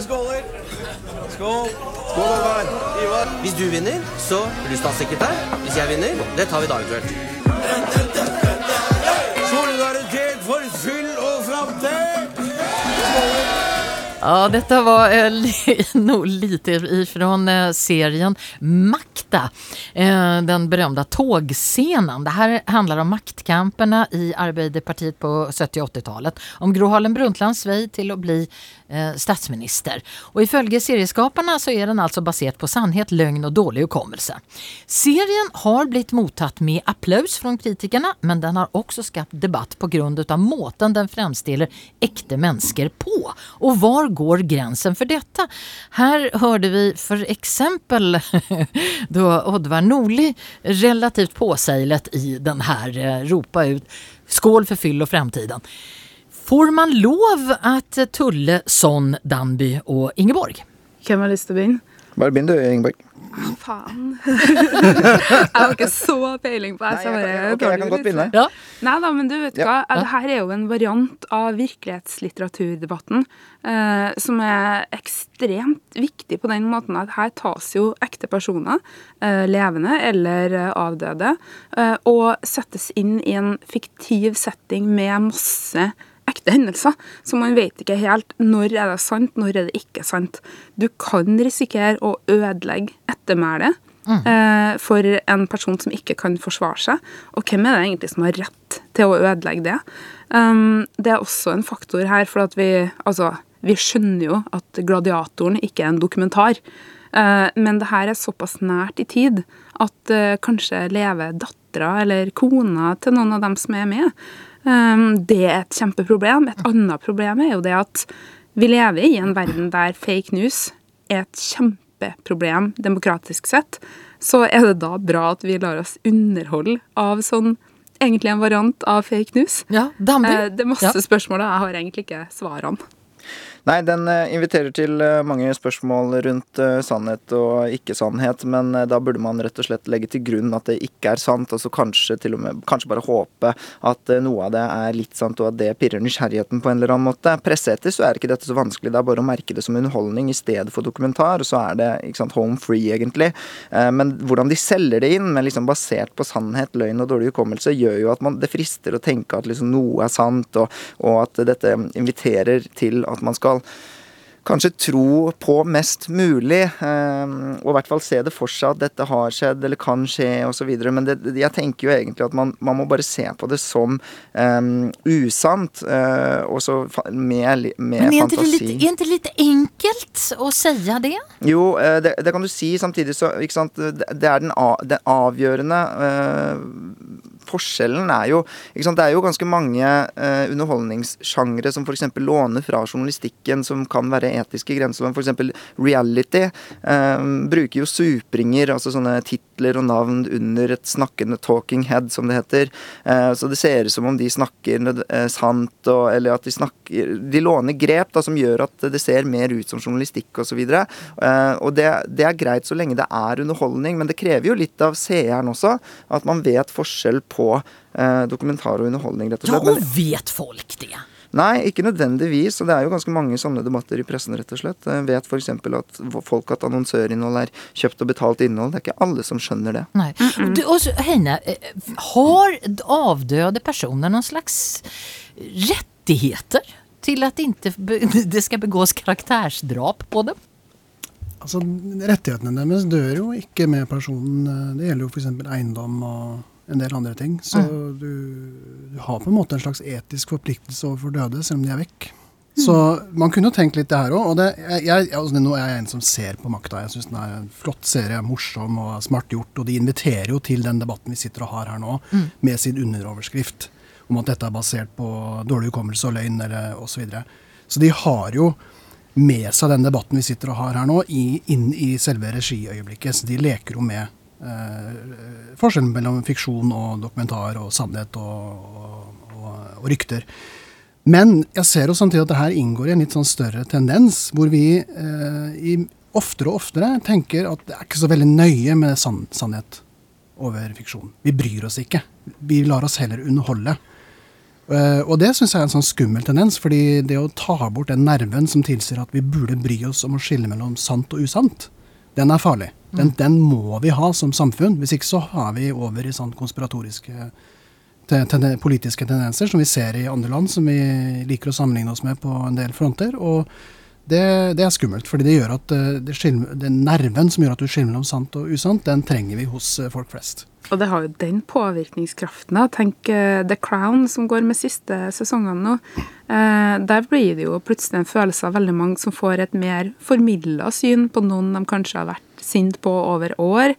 [SPEAKER 7] Vi skåler. Skål. Skål, Oddvar. Ivar.
[SPEAKER 8] Hvis du vinner, så blir du statssekretær. Hvis jeg vinner, det tar vi da eventuelt.
[SPEAKER 7] Solidaritet for fyll og framtid.
[SPEAKER 3] Ja, detta var eh, nog lite ifrån eh, serien Makta, eh, den berömda tågscenen. Det här handlar om maktkamperna i Arbeiderpartiet på 70 og 80-talet. Om Gro Harlem Brundtlands väg till att bli statsminister. Og ifølge serieskaperne så er den altså basert på sannhet, løgn og dårlig hukommelse. Serien har blitt mottatt med applaus fra kritikerne, men den har også skapt debatt av måten den fremstiller ekte mennesker på. Og var går grensen for dette? Her hørte vi eksempel då Oddvar Nordli relativt påseilet i den her eh, ropa ut skål for fyll og framtiden. Får man lov at tulle sånn Danby og Ingeborg?
[SPEAKER 5] Hvem har lyst til å begynne?
[SPEAKER 4] Bare begynn du, Ingeborg.
[SPEAKER 5] Faen. jeg har ikke så peiling på det.
[SPEAKER 4] Nei, jeg, kan- ok, jeg kan godt begynne.
[SPEAKER 3] Ja.
[SPEAKER 5] Nei da, men du vet
[SPEAKER 4] Ja.
[SPEAKER 5] hva. Det her er jo en variant av virkelighetslitteraturdebatten eh, som er ekstremt viktig på den måten at her tas jo ekte personer, eh, levende eller eh, avdøde, eh, og settes inn i en fiktiv setting med masse ekte hendelser. Så man vet ikke helt når er det sant, når er det ikke sant. Du kan risikere å ødelegge ettermælet eh, for en person som ikke kan forsvare seg. Og hvem er det egentlig som har rett til å ødelegge det? Um, det er også en faktor her, for at vi, altså, vi skjønner jo at Gladiatoren ikke er en dokumentar. Eh, men det her er såpass nært i tid at eh, kanskje lever dattera eller kona til noen av dem som er med. Um, det er et kjempeproblem. Et annet problem er jo det at vi lever i en verden der fake news er et kjempeproblem demokratisk sett. Så er det da bra at vi lar oss underholde av sånn egentlig en variant av fake news?
[SPEAKER 3] Ja, Damby.
[SPEAKER 5] Eh, det er masse
[SPEAKER 3] Ja.
[SPEAKER 5] spørsmål, og jeg har egentlig ikke svarene.
[SPEAKER 4] Nei, den eh, inviterer til eh, mange spørsmål rundt eh, sannhet og ikke-sannhet, men da burde man rett og slett legge til grunn at det ikke er sant, og så kanskje med kanskje bare håpe at noe av det er litt sant, og at det pirrer nysgjerrigheten på en eller annen måte. Presseetisk så er ikke dette så vanskelig, det er bare å merke det som underholdning i stedet for dokumentar, og så er det ikke sant, home free, egentlig. Men hvordan de selger det inn, men liksom basert på sannhet, løgn og dårlig hukommelse, gjør jo at man, det frister å tenke at liksom noe er sant, og, og at dette inviterer til at man skal kanskje tro på mest mulig, eh, og i hvert fall se det for seg at dette har skjedd eller kan skje osv. Men det, det- jeg tenker jo egentlig at man, man må bare se på det som eh, usant, eh, og så med, med
[SPEAKER 3] Men er det
[SPEAKER 4] fantasi.
[SPEAKER 3] lite, är litt enkelt å si det?
[SPEAKER 4] Jo, eh, det, det kan du si. Samtidig så ikke sant, Det det er den, av, den avgjørende eh, Forskjellen er jo sant, Det er jo ganske mange eh, underholdningssjangre som f.eks. låner fra journalistikken, som kan være etiske grenseland. F.eks. reality eh, bruker jo supringer, altså sånne titler og navn under et snakkende talking head, som det heter. Eh, så det ser ut som om de snakker eh, sant, og, eller at de snakker De låner grep da, som gjør at det ser mer ut som journalistikk osv. Uh, og det, det er greit så lenge det er underholdning, men det krever jo litt av seeren også. At man vet forskjell på eh, dokumentar og underholdning, rett og
[SPEAKER 3] Ja,
[SPEAKER 4] slett.
[SPEAKER 3] och vet folk det?
[SPEAKER 4] Nei, ikke nødvendigvis. Og det er jo ganske mange sånne debatter i pressen, rett og slett. Jeg vet f.eks. at folk at annonsørinnhold er kjøpt og betalt innhold. Det er ikke alle som skjønner det.
[SPEAKER 3] Nei. Du, også, så, Heine, eh, har avdøde personer noen slags rettigheter til at ikke det skal begås karaktersdrap på dem?
[SPEAKER 6] Altså, Rettighetene deres dør jo ikke med personen. Det gjelder jo f.eks. eiendom og en del andre ting. Så du, du har på en måte en slags etisk forpliktelse overfor døde, selv om de er vekk. Så man kunne jo tenkt litt det her òg. Og det, jeg, jeg, altså, nå er jeg en som ser på makta. Jeg syns den er en flott serie, morsom og smart gjort. Og de inviterer jo til den debatten vi sitter og har her nå, med sin underoverskrift om at dette er basert på dårlig hukommelse og løgn eller osv. Så, videre. så de har jo med seg den debatten vi sitter og har her nå, i, inn i selve regiøyeblikket. Så de leker jo med eh, forskjellen mellom fiksjon og dokumentar og sannhet og, og, og, rykter. Men jeg ser jo samtidig at det her inngår i en litt sånn større tendens, hvor vi eh, oftere og oftere tenker at det er ikke så veldig nøye med sann, sannhet over fiksjon. Vi bryr oss ikke. Vi lar oss heller underholde. Uh, og det syns jeg er en sånn skummel tendens, fordi det å ta bort den nerven som tilsier at vi burde bry oss om å skille mellom sant og usant, den er farlig. Den, den må vi ha som samfunn. Hvis ikke så har vi over i sånn konspiratoriske te- tende- politiske tendenser som vi ser i andre land, som vi liker å sammenligne oss med på en del fronter. Og det, det er skummelt, fordi det gjør at eh, det skiller, den nerven som gjør at du skiller mellom sant og usant, den trenger vi hos eh, folk flest.
[SPEAKER 5] Og det har jo den påvirkningskraften. da. Tenk uh, The Crown, som går med siste sesongene nå. Uh, der blir det jo plutselig en følelse av veldig mange som får et mer formidla syn på noen de kanskje har vært sint på over år.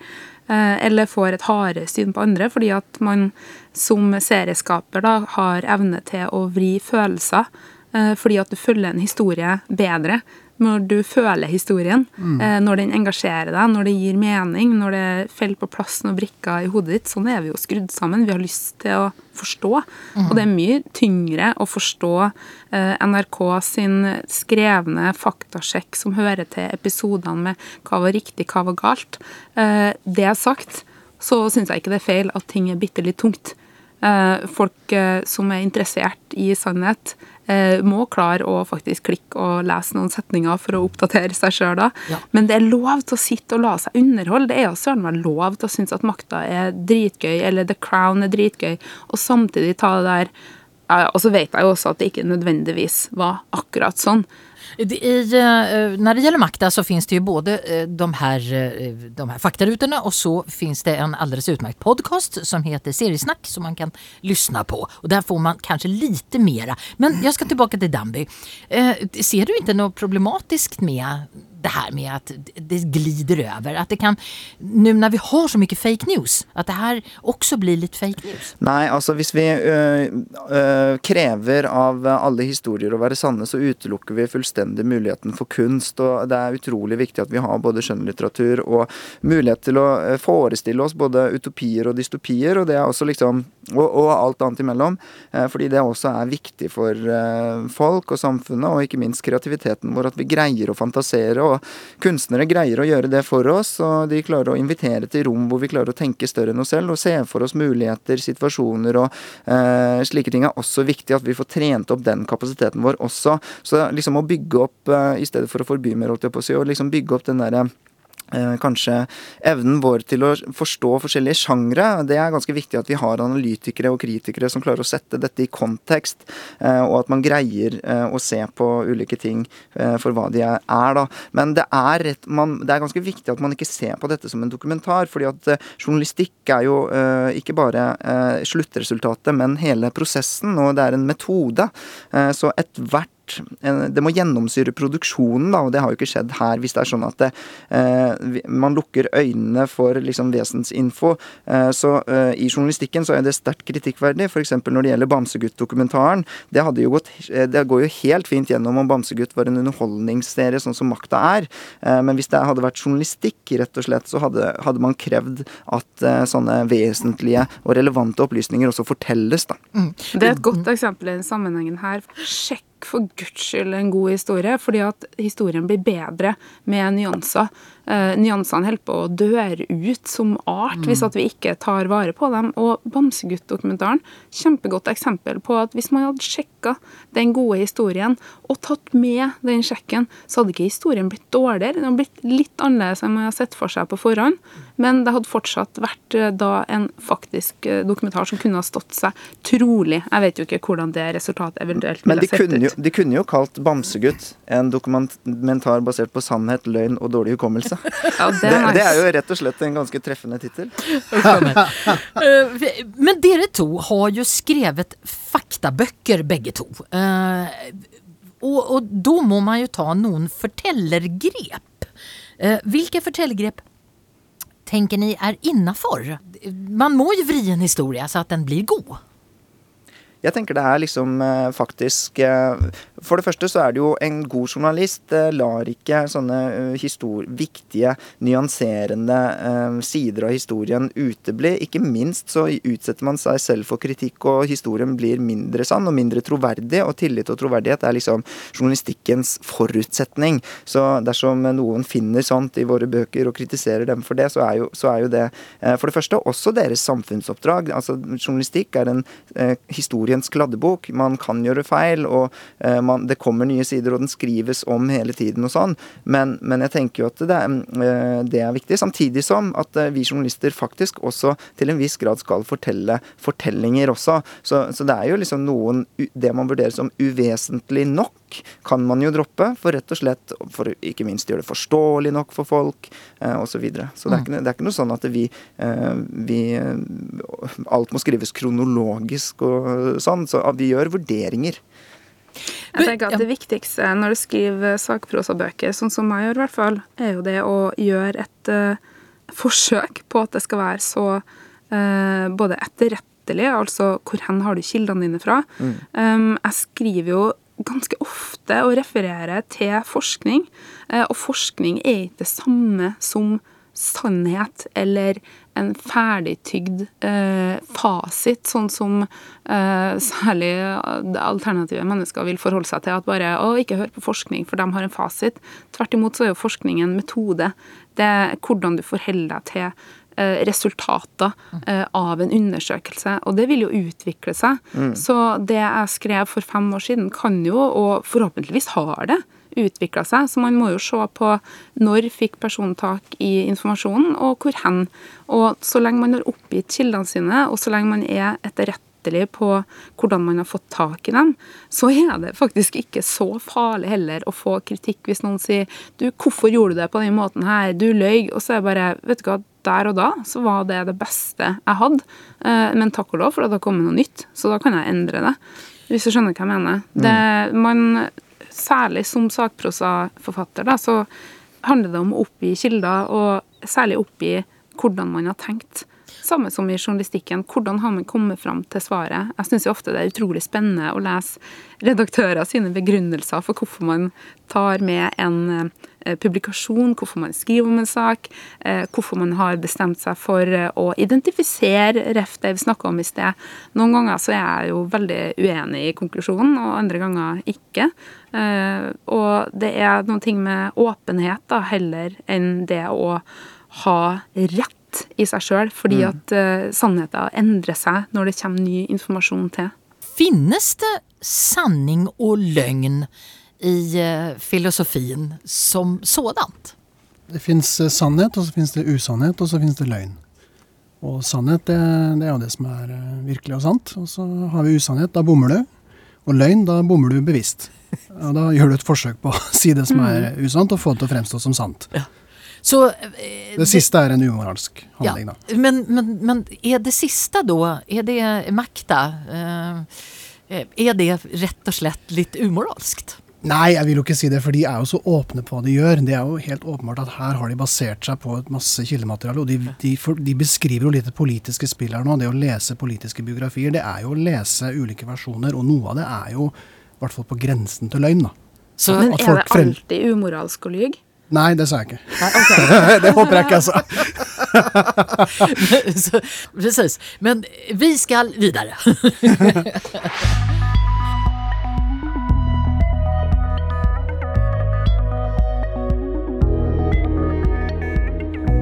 [SPEAKER 5] Eller får et hardere syn på andre, fordi at man som serieskaper da har evne til å vri følelser. Eh, Fordi at du følger en historie bedre når du føler historien. Mm. Når den engasjerer deg, når det gir mening, når det faller på plass noen brikker i hodet ditt. Sånn er vi jo skrudd sammen. Vi har lyst til å forstå. Og det er mye tyngre å forstå eh, NRK sin skrevne faktasjekk som hører til episodene med hva var riktig, hva var galt. Eh, Det er sagt, så syns jeg ikke det er feil at ting er bitte litt tungt. Eh, Folk eh, som er interessert i sannhet, eh, må klare å faktisk klikke og lese noen setninger for å oppdatere seg sjøl da.
[SPEAKER 3] Ja.
[SPEAKER 5] Men det er lov til å sitte og la seg underholde. Det er jo søren meg lov til å synes at makta er dritgøy, eller The Crown er dritgøy, og samtidig ta det der ja, Og så vet jeg jo også at det ikke nødvendigvis var akkurat sånn.
[SPEAKER 3] I, eh, när det gäller Makta så finns det ju både eh, de här, eh, de här faktarutorna och så finns det en alldeles utmärkt podcast som heter Seriesnack som man kan lyssna på. Och där får man kanske lite mera. Men jag ska tillbaka till Damby. Ser du inte något problematiskt med det här med att det glider över? Att det kan, nu när vi har så mycket fake news, at det her også blir litt fake news?
[SPEAKER 4] Nei, altså hvis vi ø, ø, krever av alle historier å være sanne, så utelukker vi fullstendig muligheten for kunst. Og det er utrolig viktig at vi har både skjønnlitteratur og mulighet til å øh, forestille oss både utopier og dystopier, og det er også liksom og, og alt annet imellom. Eh, fordi det også er viktig for eh, folk og samfunnet, og ikke minst kreativiteten vår, at vi greier å fantasere. Og kunstnere greier å gjøre det for oss, og de klarer å invitere til rom hvor vi klarer å tenke større enn oss selv, og se for oss muligheter, situasjoner og eh, slike ting er også viktig. At vi får trent opp den kapasiteten vår også. Så liksom å bygge opp, eh, i stedet for å forby mer, holdt jeg på å si, å liksom bygge opp den derre Eh, kanskje evnen vår til å forstå forskjellige sjangre. Det er ganske viktig at vi har analytikere og kritikere som klarer å sette dette i kontekst, eh, og at man greier eh, å se på ulike ting for hva de er. da. Men det er, rett, man, det er ganske viktig at man ikke ser på dette som en dokumentar, fordi at journalistikk er jo ikke bare sluttresultatet, men hele prosessen, og det er en metode. Så ethvert det må gjennomsyre produksjonen, da, og det har jo ikke skjedd her. Hvis det er sånn at det, eh, man lukker øynene for liksom vesensinfo. Eh, så eh, i journalistikken så er det sterkt kritikkverdig. F.eks. når det gjelder Bamsegutt-dokumentaren. Det, det går jo helt fint gjennom om Bamsegutt var en underholdningsserie, sånn som Makta er. Eh, men hvis det hadde vært journalistikk, rett og slett, så hadde, hadde man krevd at eh, sånne vesentlige og relevante opplysninger også fortelles, da.
[SPEAKER 5] Mm. Det er et godt eksempel i den sammenhengen her. Sjekk for guds skyld en god historie, fordi at historien blir bedre med nyanser eh, nyansene holder på å døre ut som art mm. hvis at vi ikke tar vare på dem. Og Bamsegutt-dokumentaren, kjempegodt eksempel på at hvis man hadde sjekka den gode historien og tatt med den sjekken, så hadde ikke historien blitt dårligere. Den hadde blitt litt annerledes enn man har sett for seg på forhånd, men det hadde fortsatt vært eh, da en faktisk eh, dokumentar som kunne ha stått seg trolig. Jeg vet jo ikke hvordan det resultatet eventuelt ville
[SPEAKER 4] sett ut. Men de kunne jo kalt Bamsegutt en dokumentar basert på sannhet, løgn og dårlig hukommelse. Ja, det, er det, det, er jo rett og slett en ganske treffende tittel.
[SPEAKER 3] Eh, men dere to har jo skrevet faktabøker, begge to. Eh, og, og da må man jo ta noen fortellergrep. Hvilke fortellergrep tenker ni er innanför? Man må jo vri en historie så at den blir god.
[SPEAKER 4] Jeg tenker det er liksom faktisk for det første så er det jo en god journalist eh, lar ikke sånne uh, viktige, nyanserende uh, sider av historien utebli. Ikke minst så utsetter man seg selv for kritikk, og historien blir mindre sann og mindre troverdig. Og tillit og troverdighet er liksom journalistikkens forutsetning. Så dersom noen finner sånt i våre bøker og kritiserer dem for det, så er jo, så er jo det for det første også deres samfunnsoppdrag. Altså Journalistikk er en historiens kladdebok. Man kan gjøre feil. og man man, det kommer nye sider, og den skrives om hele tiden og sånn. Men, men jeg tenker jo at det er, eh, det er, viktig. Samtidig som at eh, vi journalister faktisk også til en viss grad skal fortelle fortellinger også. Så, så det er jo liksom noen Det man vurderer som uvesentlig nok, kan man jo droppe. For rett og slett for ikke minst gjøre det forståelig nok for folk, eh, osv. Så, videre. så det er, ikke, det er ikke noe sånn at vi, eh, vi Alt må skrives kronologisk og sånn. Så vi gjør vurderinger.
[SPEAKER 5] Jeg tenker at Det viktigste når du skriver sakprosabøker, sånn som jeg gjør, i hvert fall, er jo det å gjøre et uh, forsøk på at det skal være så uh, både etterrettelig, altså hvor hen har du kildene dine fra. Mm. Um, jeg skriver jo ganske ofte og refererer til forskning, uh, og forskning er ikke det samme som sannhet eller en ferdigtygd eh, fasit, sånn som eh, særlig alternative mennesker vil forholde seg til. At bare å, ikke hør på forskning, for de har en fasit. Tvert imot så er jo forskning en metode. Det er hvordan du forholder deg til eh, resultater eh, av en undersøkelse. Og det vil jo utvikle seg. Mm. Så det jeg skrev for fem år siden, kan jo, og forhåpentligvis har det, utvikla seg. Så man må jo se på når fikk personen tak i informasjonen, og hvor hen. Og så lenge man har oppgitt kildene sine, og så lenge man er etterrettelig på hvordan man har fått tak i dem, så er det faktisk ikke så farlig heller å få kritikk hvis noen sier du, hvorfor gjorde du det på den måten her, du løy, og så er det bare, vet du hva, der og da så var det det beste jeg hadde, eh, men takk og lov for det har kommet noe nytt, så da kan jeg endre det. Hvis du skjønner hva jeg mener. Det, man særlig som sakprosaforfatter, da, så handler det om å oppgi kilder, og særlig oppgi hvordan man har tenkt. Samme som i journalistikken. Hvordan har man kommet fram til svaret? Jeg syns ofte det er utrolig spennende å lese redaktører sine begrunnelser for hvorfor man tar med en eh, publikasjon, hvorfor man skriver om en sak, eh, hvorfor man har bestemt seg for eh, å identifisere ref det vi snakka om i sted. Noen ganger så er jeg jo veldig uenig i konklusjonen, og andre ganger ikke. Og det er noen ting med åpenhet da, heller enn det å ha rett i seg sjøl, fordi mm. at uh, sannheten endrer seg når det kommer ny informasjon til.
[SPEAKER 3] Finnes det sanning og løgn i uh, filosofien som sådant?
[SPEAKER 6] Det fins uh, sannhet, og så fins det usannhet, og så fins det løgn. Og sannhet, det, det, er jo det som er virkelig og sant. Og så har vi usannhet, da bommer du. Og løgn, da bommer du bevisst. Og da gjør du et forsøk på å si det som er mm. usant, og få det til å fremstå som sant. Ja. Så, eh, det siste er en umoralsk handling, ja,
[SPEAKER 3] da. Men, men, men, er det siste da, er det makta? Eh, er det rett og slett litt umoralskt?
[SPEAKER 6] Nei, jeg vil jo ikke si det, for de er jo så åpne på hva de gjør. Det er jo helt åpenbart at her har de basert seg på et masse kildemateriale. Og de, de, for, de beskriver jo litt det politiske spillet her nå. Det å lese politiske biografier, det er jo å lese ulike versjoner. Og noe av det er jo i hvert fall på grensen til løgn, da.
[SPEAKER 5] Så, Men er det alltid umoralsk å lyge?
[SPEAKER 6] Nei, det sa jeg ikke. Okay. det håper jeg ikke jeg sa.
[SPEAKER 3] Precis. Men vi skal videre.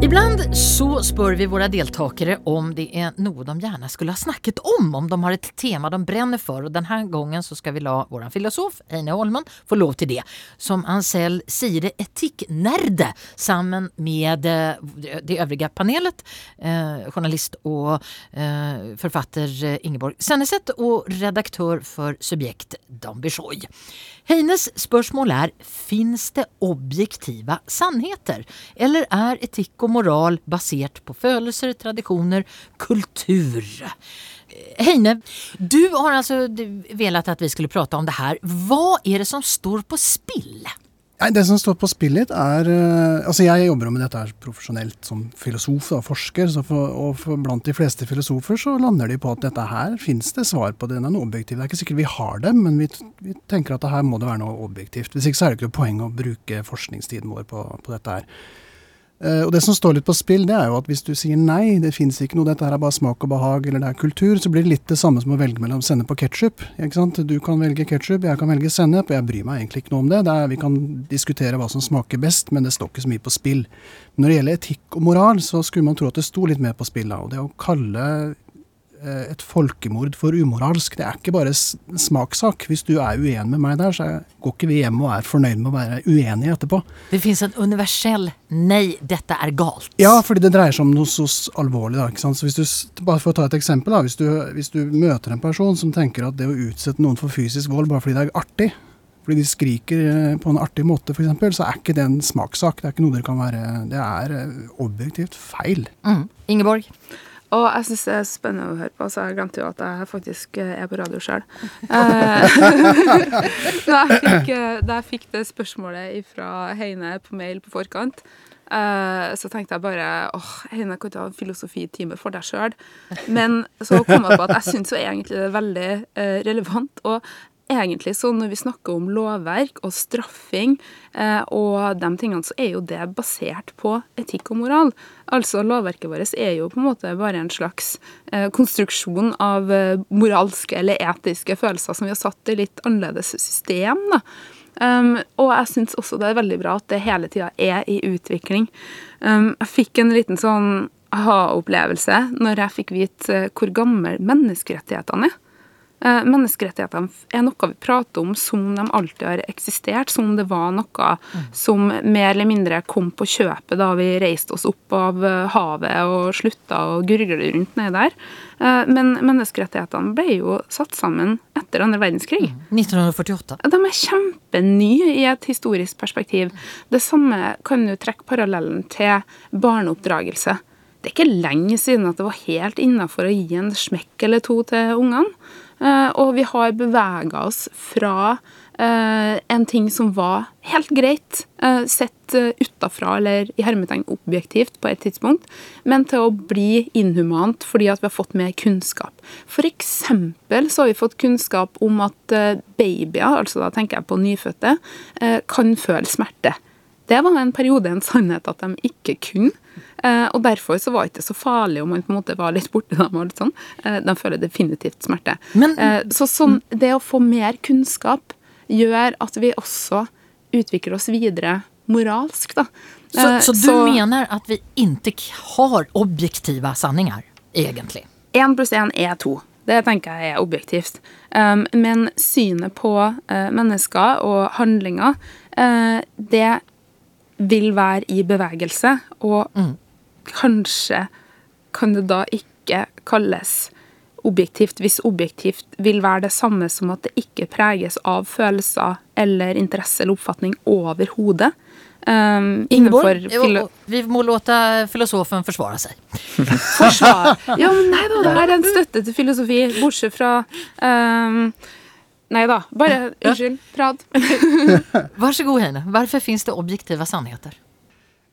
[SPEAKER 3] Ibland så spør vi våre deltakere om det er noe de gjerne skulle ha snakket om, om de har et tema de brenner for. Og denne gangen så skal vi la vår filosof Eine Holmen få lov til det. Som Ansel sier etikknerde sammen med eh, det øvrige panelet. Eh, journalist og eh, forfatter Ingeborg Senneset og redaktør for Subjekt Dan Bishoy. Heines spørsmål er fins det objektive sannheter, eller er etikk og moral basert på følelser, tradisjoner, kultur? Heine, du har altså velat at vi skulle prate om det her. Hva er det som står på spill?
[SPEAKER 6] Nei, Det som står på spill litt, er uh, Altså, jeg jobber jo med dette her profesjonelt som filosof og forsker. For, og for blant de fleste filosofer så lander de på at dette her fins det svar på. Det er noe objektivt. Det er ikke sikkert vi har det, men vi, vi, tenker at det her må det være noe objektivt. Hvis ikke så er det ikke noe poeng å bruke forskningstiden vår på, på dette her. Uh, og Det som står litt på spill, det er jo at hvis du sier nei, det fins ikke noe, dette her er bare smak og behag, eller det er kultur, så blir det litt det samme som å velge mellom sennep og ketsjup. Du kan velge ketsjup, jeg kan velge sennep, og jeg bryr meg egentlig ikke noe om det. det er, vi kan diskutere hva som smaker best, men det står ikke så mye på spill. Når det gjelder etikk og moral, så skulle man tro at det sto litt mer på spill da. Og det å kalle Eh, et folkemord for umoralsk. Det er ikke bare smakssak. Hvis du er uenig med meg der, så går ikke vi hjem og er fornøyd med å være uenige etterpå.
[SPEAKER 3] Det fins en universell 'nei, dette er galt'.
[SPEAKER 6] Ja, fordi det dreier seg om noe så alvorlig. Da, ikke sant? Så hvis du, bare For å ta et eksempel. Da, hvis, du, hvis du møter en person som tenker at det å utsette noen for fysisk vold bare fordi det er artig, fordi de skriker eh, på en artig måte f.eks., så er ikke det en smakssak. Det er ikke noe dere kan være Det er eh, objektivt feil.
[SPEAKER 3] Mm. Ingeborg?
[SPEAKER 5] Og jeg syns det er spennende å høre på, så jeg glemte jo at jeg faktisk eh, er på radio sjøl. Eh, da, jeg fikk det spørsmålet fra Heine på mail på forkant, eh, så tenkte jeg bare åh, Heine, kan du ha en filosofitime for deg sjøl? Men så kom jeg på at jeg syns egentlig det er veldig relevant. Og egentlig så når vi snakker om lovverk og straffing eh, og de tingene, så er jo det basert på etikk og moral. Altså lovverket vårt er jo på en måte bare en slags eh, konstruksjon av eh, moralske eller etiske følelser som vi har satt i litt annerledes system. da. Um, og jeg syns også det er veldig bra at det hele tida er i utvikling. Um, jeg fikk en liten sånn aha-opplevelse når jeg fikk vite uh, hvor gammel menneskerettighetene er. Eh, menneskerettighetene er noe vi prater om som de alltid har eksistert, som det var noe som mer eller mindre kom på kjøpet da vi reiste oss opp av eh, havet og slutta å gurgle rundt nedi der. Eh, men menneskerettighetene ble jo satt sammen etter andre verdenskrig.
[SPEAKER 3] 1948.
[SPEAKER 5] De er kjempenye i et historisk perspektiv. Det samme kan du trekke parallellen til barneoppdragelse. Det er ikke lenge siden at det var helt innafor å gi en smekk eller to til ungene. Eh, og vi har bevega oss fra eh, en ting som var helt greit, eh, sett utafra eller i hermetegn objektivt på et tidspunkt, men til å bli inhumant fordi at vi har fått mer kunnskap. Eksempel så har vi fått kunnskap om at babyer, altså da tenker jeg på nyfødte, kan føle smerte. Det var en periode en sannhet at de ikke kunne. Eh, og derfor så var det ikke så farlig om man på en måte var litt borte dem. og litt sånn. Eh, de føler definitivt smerte.
[SPEAKER 3] Men-
[SPEAKER 5] eh, så sånn, det å få mer kunnskap gjør at vi også utvikler oss videre moralsk, da.
[SPEAKER 3] Så, så du mener at vi ikke har objektive sanninger, egentlig?
[SPEAKER 5] Én pluss én er to. Det tenker jeg er objektivt. Um, men synet på uh, mennesker og handlinger, uh, det vil være i bevegelse. Og kanskje kan det da ikke kalles objektivt, hvis objektivt vil være det samme som at det ikke preges av følelser eller interesse eller oppfatning overhodet. Um,
[SPEAKER 3] Ingeborg, vi må låte filosofen forsvare seg.
[SPEAKER 5] forsvar. Ja, men nei da, det er en støtte til filosofi, bortsett fra um, Nei da, bare unnskyld. Prat.
[SPEAKER 3] Vær så god, Heine. Hvorfor finnes det objektive sannheter?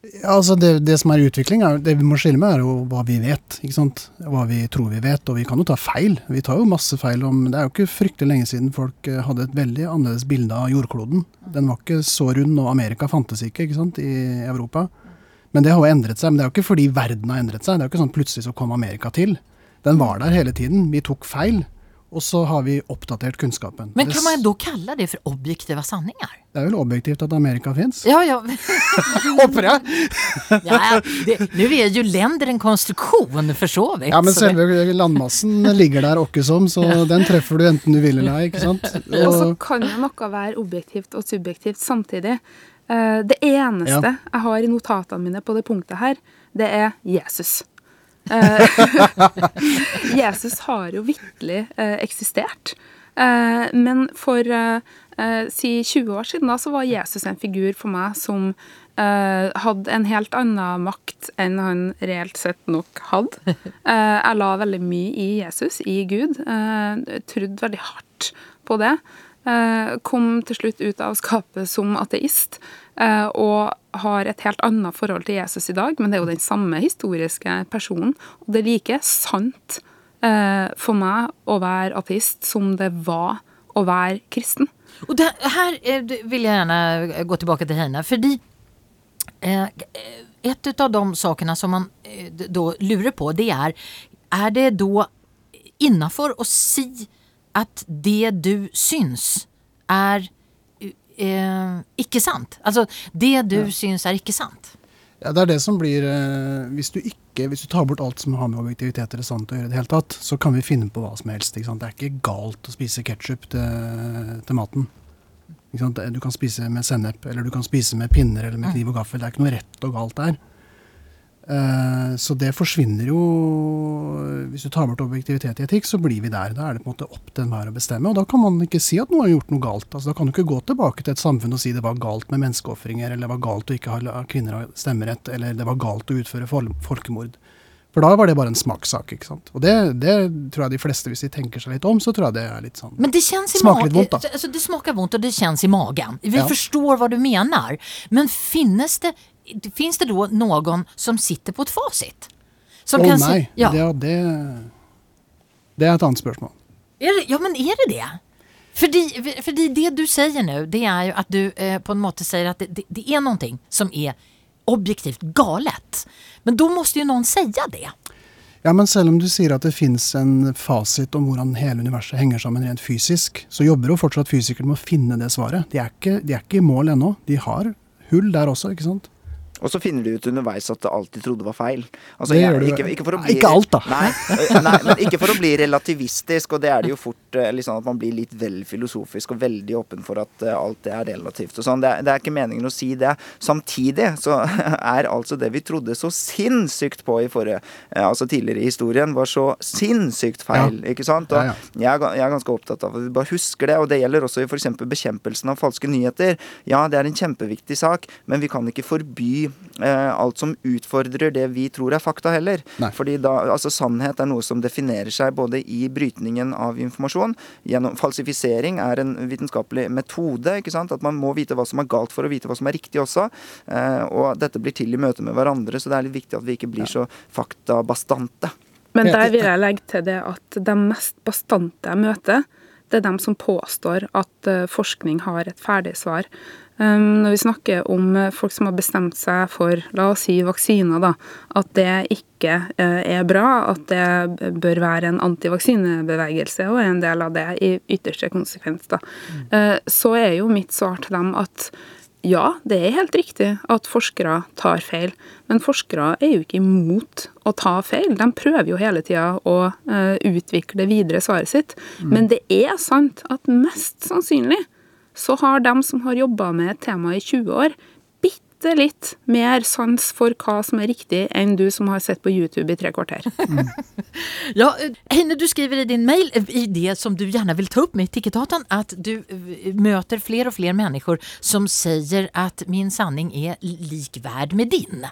[SPEAKER 6] Ja, altså det, det som er utvikling, er, det vi må skille med, er jo hva vi vet. ikke sant? Hva vi tror vi vet. Og vi kan jo ta feil. Vi tar jo masse feil om Det er jo ikke fryktelig lenge siden folk eh, hadde et veldig annerledes bilde av jordkloden. Den var ikke så rund, og Amerika fantes ikke ikke sant, i Europa. Men det har jo endret seg. Men det er jo ikke fordi verden har endret seg. Det er jo ikke sånn plutselig så kom Amerika til. Den var der hele tiden. Vi tok feil. Og så har vi oppdatert kunnskapen.
[SPEAKER 3] Men kan man da kalle det for objektive sanninger?
[SPEAKER 6] Det er vel objektivt at Amerika fins?
[SPEAKER 3] Ja, ja.
[SPEAKER 6] Håper jeg!
[SPEAKER 3] ja er jo lender en konstruksjon, for så vidt.
[SPEAKER 6] Ja, men selve landmassen ligger der åkke som, så den treffer du enten du vil eller ei. ikke sant?
[SPEAKER 5] Og så kan jo noe være objektivt og subjektivt samtidig. Eh, det eneste
[SPEAKER 6] Ja.
[SPEAKER 5] jeg har i notatene mine på det punktet her, det er Jesus. Eh, Jesus har jo vitterlig eh, eksistert. Eh, men for si 20 år siden da, så var Jesus en figur for meg som hadde en helt annen makt enn han reelt sett nok hadde. Jeg la veldig mye i Jesus, i Gud. Eh, trodde veldig hardt på det. Kom til slutt ut av skapet som ateist. Eh, og har et helt annet forhold til Jesus i dag, men det er jo den samme historiske personen. Og det er like sant eh, for meg å være ateist som det var å være kristen.
[SPEAKER 3] Og det, her eh, vill jag eh, gå tilbake til Heine. fordi ett av de sakene som man eh, d- lurer på det er Er det da innafor å si at det du syns är eh, ikke sant? Altså det du syns er ikke sant?
[SPEAKER 6] ja, det er det som blir eh, hvis, du ikke, hvis du tar bort alt som har med objektivitet eller sant å gjøre, i det hele tatt, så kan vi finne på hva som helst. ikke sant? Det er ikke galt å spise ketsjup til, til maten. Du kan spise med sennep, eller du kan spise med pinner eller med kniv og gaffel. Det er ikke noe rett og galt der. Eh, så det forsvinner jo Hvis du tar bort objektivitet i etikk, så blir vi der. Da er det på en måte opp til enhver å bestemme. Og da kan man ikke si at noen har gjort noe galt. Altså, da kan du ikke gå tilbake til et samfunn og si det var galt med menneskeofringer, eller det var galt å ikke ha kvinner stemmerett, eller det var galt å utføre folkemord. For da var det bare en smakssak. ikke sant? Og det, det tror jeg de fleste, hvis de tenker seg litt om, så tror jeg det er litt sånn
[SPEAKER 3] Men det
[SPEAKER 6] Smakar lite
[SPEAKER 3] magen.
[SPEAKER 6] ont då.
[SPEAKER 3] Det smaker vondt og det kjennes i magen. Vi
[SPEAKER 6] Ja.
[SPEAKER 3] forstår hva du mener. Men finnes det, finns det då någon som sitter på et fasit? Som
[SPEAKER 6] oh,
[SPEAKER 3] kan si-
[SPEAKER 6] nei,
[SPEAKER 3] ja.
[SPEAKER 6] det, det, det er et annet spørsmål.
[SPEAKER 3] Er, ja, men er det det? Fordi, fordi det du sier nå, det er jo at du eh, på en måte sier at det, det, det er noe som er objektivt galet. Men da må jo noen si det.
[SPEAKER 6] Ja, men selv om du sier at det fins en fasit om hvordan hele universet henger sammen rent fysisk, så jobber jo fortsatt fysikere med å finne det svaret. De er ikke, de er ikke i mål ennå. De har hull der også, ikke sant.
[SPEAKER 4] Og så finner de ut underveis at det de trodde var feil. Altså,
[SPEAKER 6] Det
[SPEAKER 4] jeg- ikke, ikke,
[SPEAKER 6] Nei, ikke alt, da.
[SPEAKER 4] Nei, nei, men ikke for å bli relativistisk, og det er det jo fort liksom at man blir litt vel filosofisk og veldig åpen for at alt det er relativt og sånn. Det, er- det er ikke meningen å si det. Samtidig så er altså det vi trodde så sinnssykt på i forrige Altså tidligere i historien, var så sinnssykt feil, ikke sant? Og
[SPEAKER 6] Ja, ja.
[SPEAKER 4] jeg, er, jeg er ganske opptatt av at vi bare husker det, og det gjelder også i f.eks. bekjempelsen av falske nyheter. Ja, det er en kjempeviktig sak, men vi kan ikke forby eh, alt som utfordrer det vi tror er fakta, heller.
[SPEAKER 6] Nei.
[SPEAKER 4] Fordi da, altså Sannhet er noe som definerer seg både i brytningen av informasjon gjennom Falsifisering er en vitenskapelig metode. ikke sant? At man må vite hva som er galt for å vite hva som er riktig også. Eh, og dette blir til i møte med hverandre, så det er litt viktig at vi ikke blir så faktabastante.
[SPEAKER 5] Men der vil jeg legge til det at de mest bastante jeg møter, det er dem som påstår at eh, forskning har et ferdig svar. Um, når vi snakker om eh, folk som har bestemt seg for, la oss si, vaksiner, da, at det ikke eh, er bra, at det bør være en antivaksinebevegelse og er en del av det i ytterste konsekvens, da, eh, så er jo mitt svar til dem at ja, det er helt riktig at forskere tar feil, men forskere er jo ikke imot å ta feil. De prøver jo hele tida å utvikle videre svaret sitt. Men det er sant at mest sannsynlig så har de som har jobba med et tema i 20 år, bitte litt mer sans for hva som er riktig, enn du som har sett på YouTube i tre kvarter.
[SPEAKER 3] Ja, eh, Heine, du skriver i din mail, eh, i det som du gjerne vil ta opp med Tikketaten, at du møter flere og flere mennesker som sier at min sanning er likverd med din.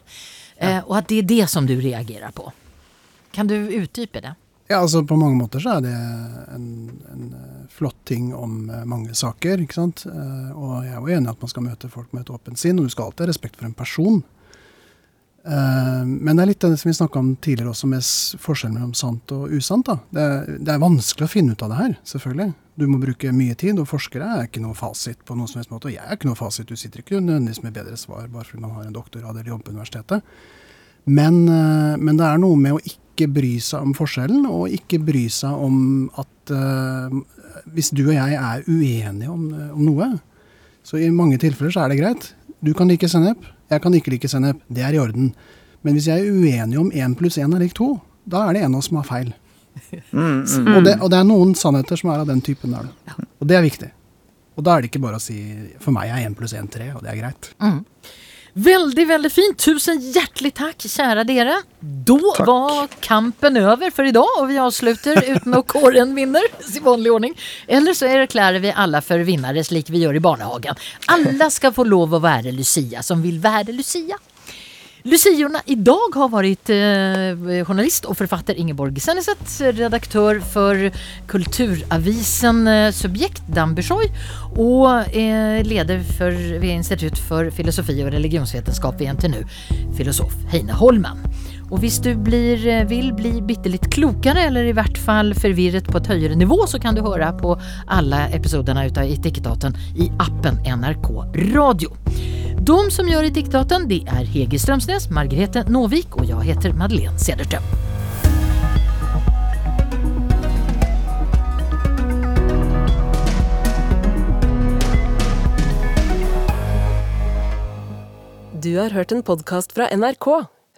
[SPEAKER 3] Eh, og at det er det som du reagerer på. Kan du utdype det?
[SPEAKER 6] Ja, altså På mange måter så er det en, en eh, flott ting om eh, mange saker. ikke sant? Eh, Og jeg er jo enig i at man skal møte folk med et åpent sinn, og du skal alltid ha respekt for en person. Men det er litt det som vi snakka om tidligere også, med forskjellen mellom sant og usant. da. Det er, det er vanskelig å finne ut av det her, selvfølgelig. Du må bruke mye tid, og forskere er ikke noe fasit på noen som helst måte. Og jeg er ikke noe fasit, du sitter ikke nødvendigvis med bedre svar bare fordi man har en doktorgrad eller jobber på universitetet. Men, men det er noe med å ikke bry seg om forskjellen, og ikke bry seg om at uh, hvis du og jeg er uenige om, om noe, så i mange tilfeller så er det greit. Du kan like sennep, jeg kan ikke like sennep. Det er i orden. Men hvis jeg er uenig om én pluss én er lik to, da er det en av oss som har feil. Og, det, og det er noen sannheter som er av den typen der. da. Og det er viktig. Og da er det ikke bare å si for meg er én pluss én tre, og det er greit.
[SPEAKER 3] Väldigt, veldig fint. Tusen hjertelig takk, kjære dere. Då var kampen over for i dag, og vi avslutar uten att kåren vinner i vanlig ordning. Eller så erklærer vi alle for vinnere, slik vi gjør i barnehagen. Alle skal få lov å være Lucia som vil være Lucia. Luciorna idag har varit eh, journalist och författare Ingeborg Senneset, redaktör för kulturavisen eh, Subjekt Dan Bishoy och eh, leder för, vid Institut för filosofi och religionsvetenskap vid NTNU, filosof Heine Holman. Och hvis du blir, vil bli bli bittelite klokere, eller i hvert fall forvirret på et høyere nivå så kan du høre på alle episodene av Etikettaten i appen NRK Radio. De som gjør Etikettaten det er Hege Strømsnes, Margrethe Nåvik og jeg heter Madeleine Cederström.
[SPEAKER 1] Du har hørt en podkast fra NRK.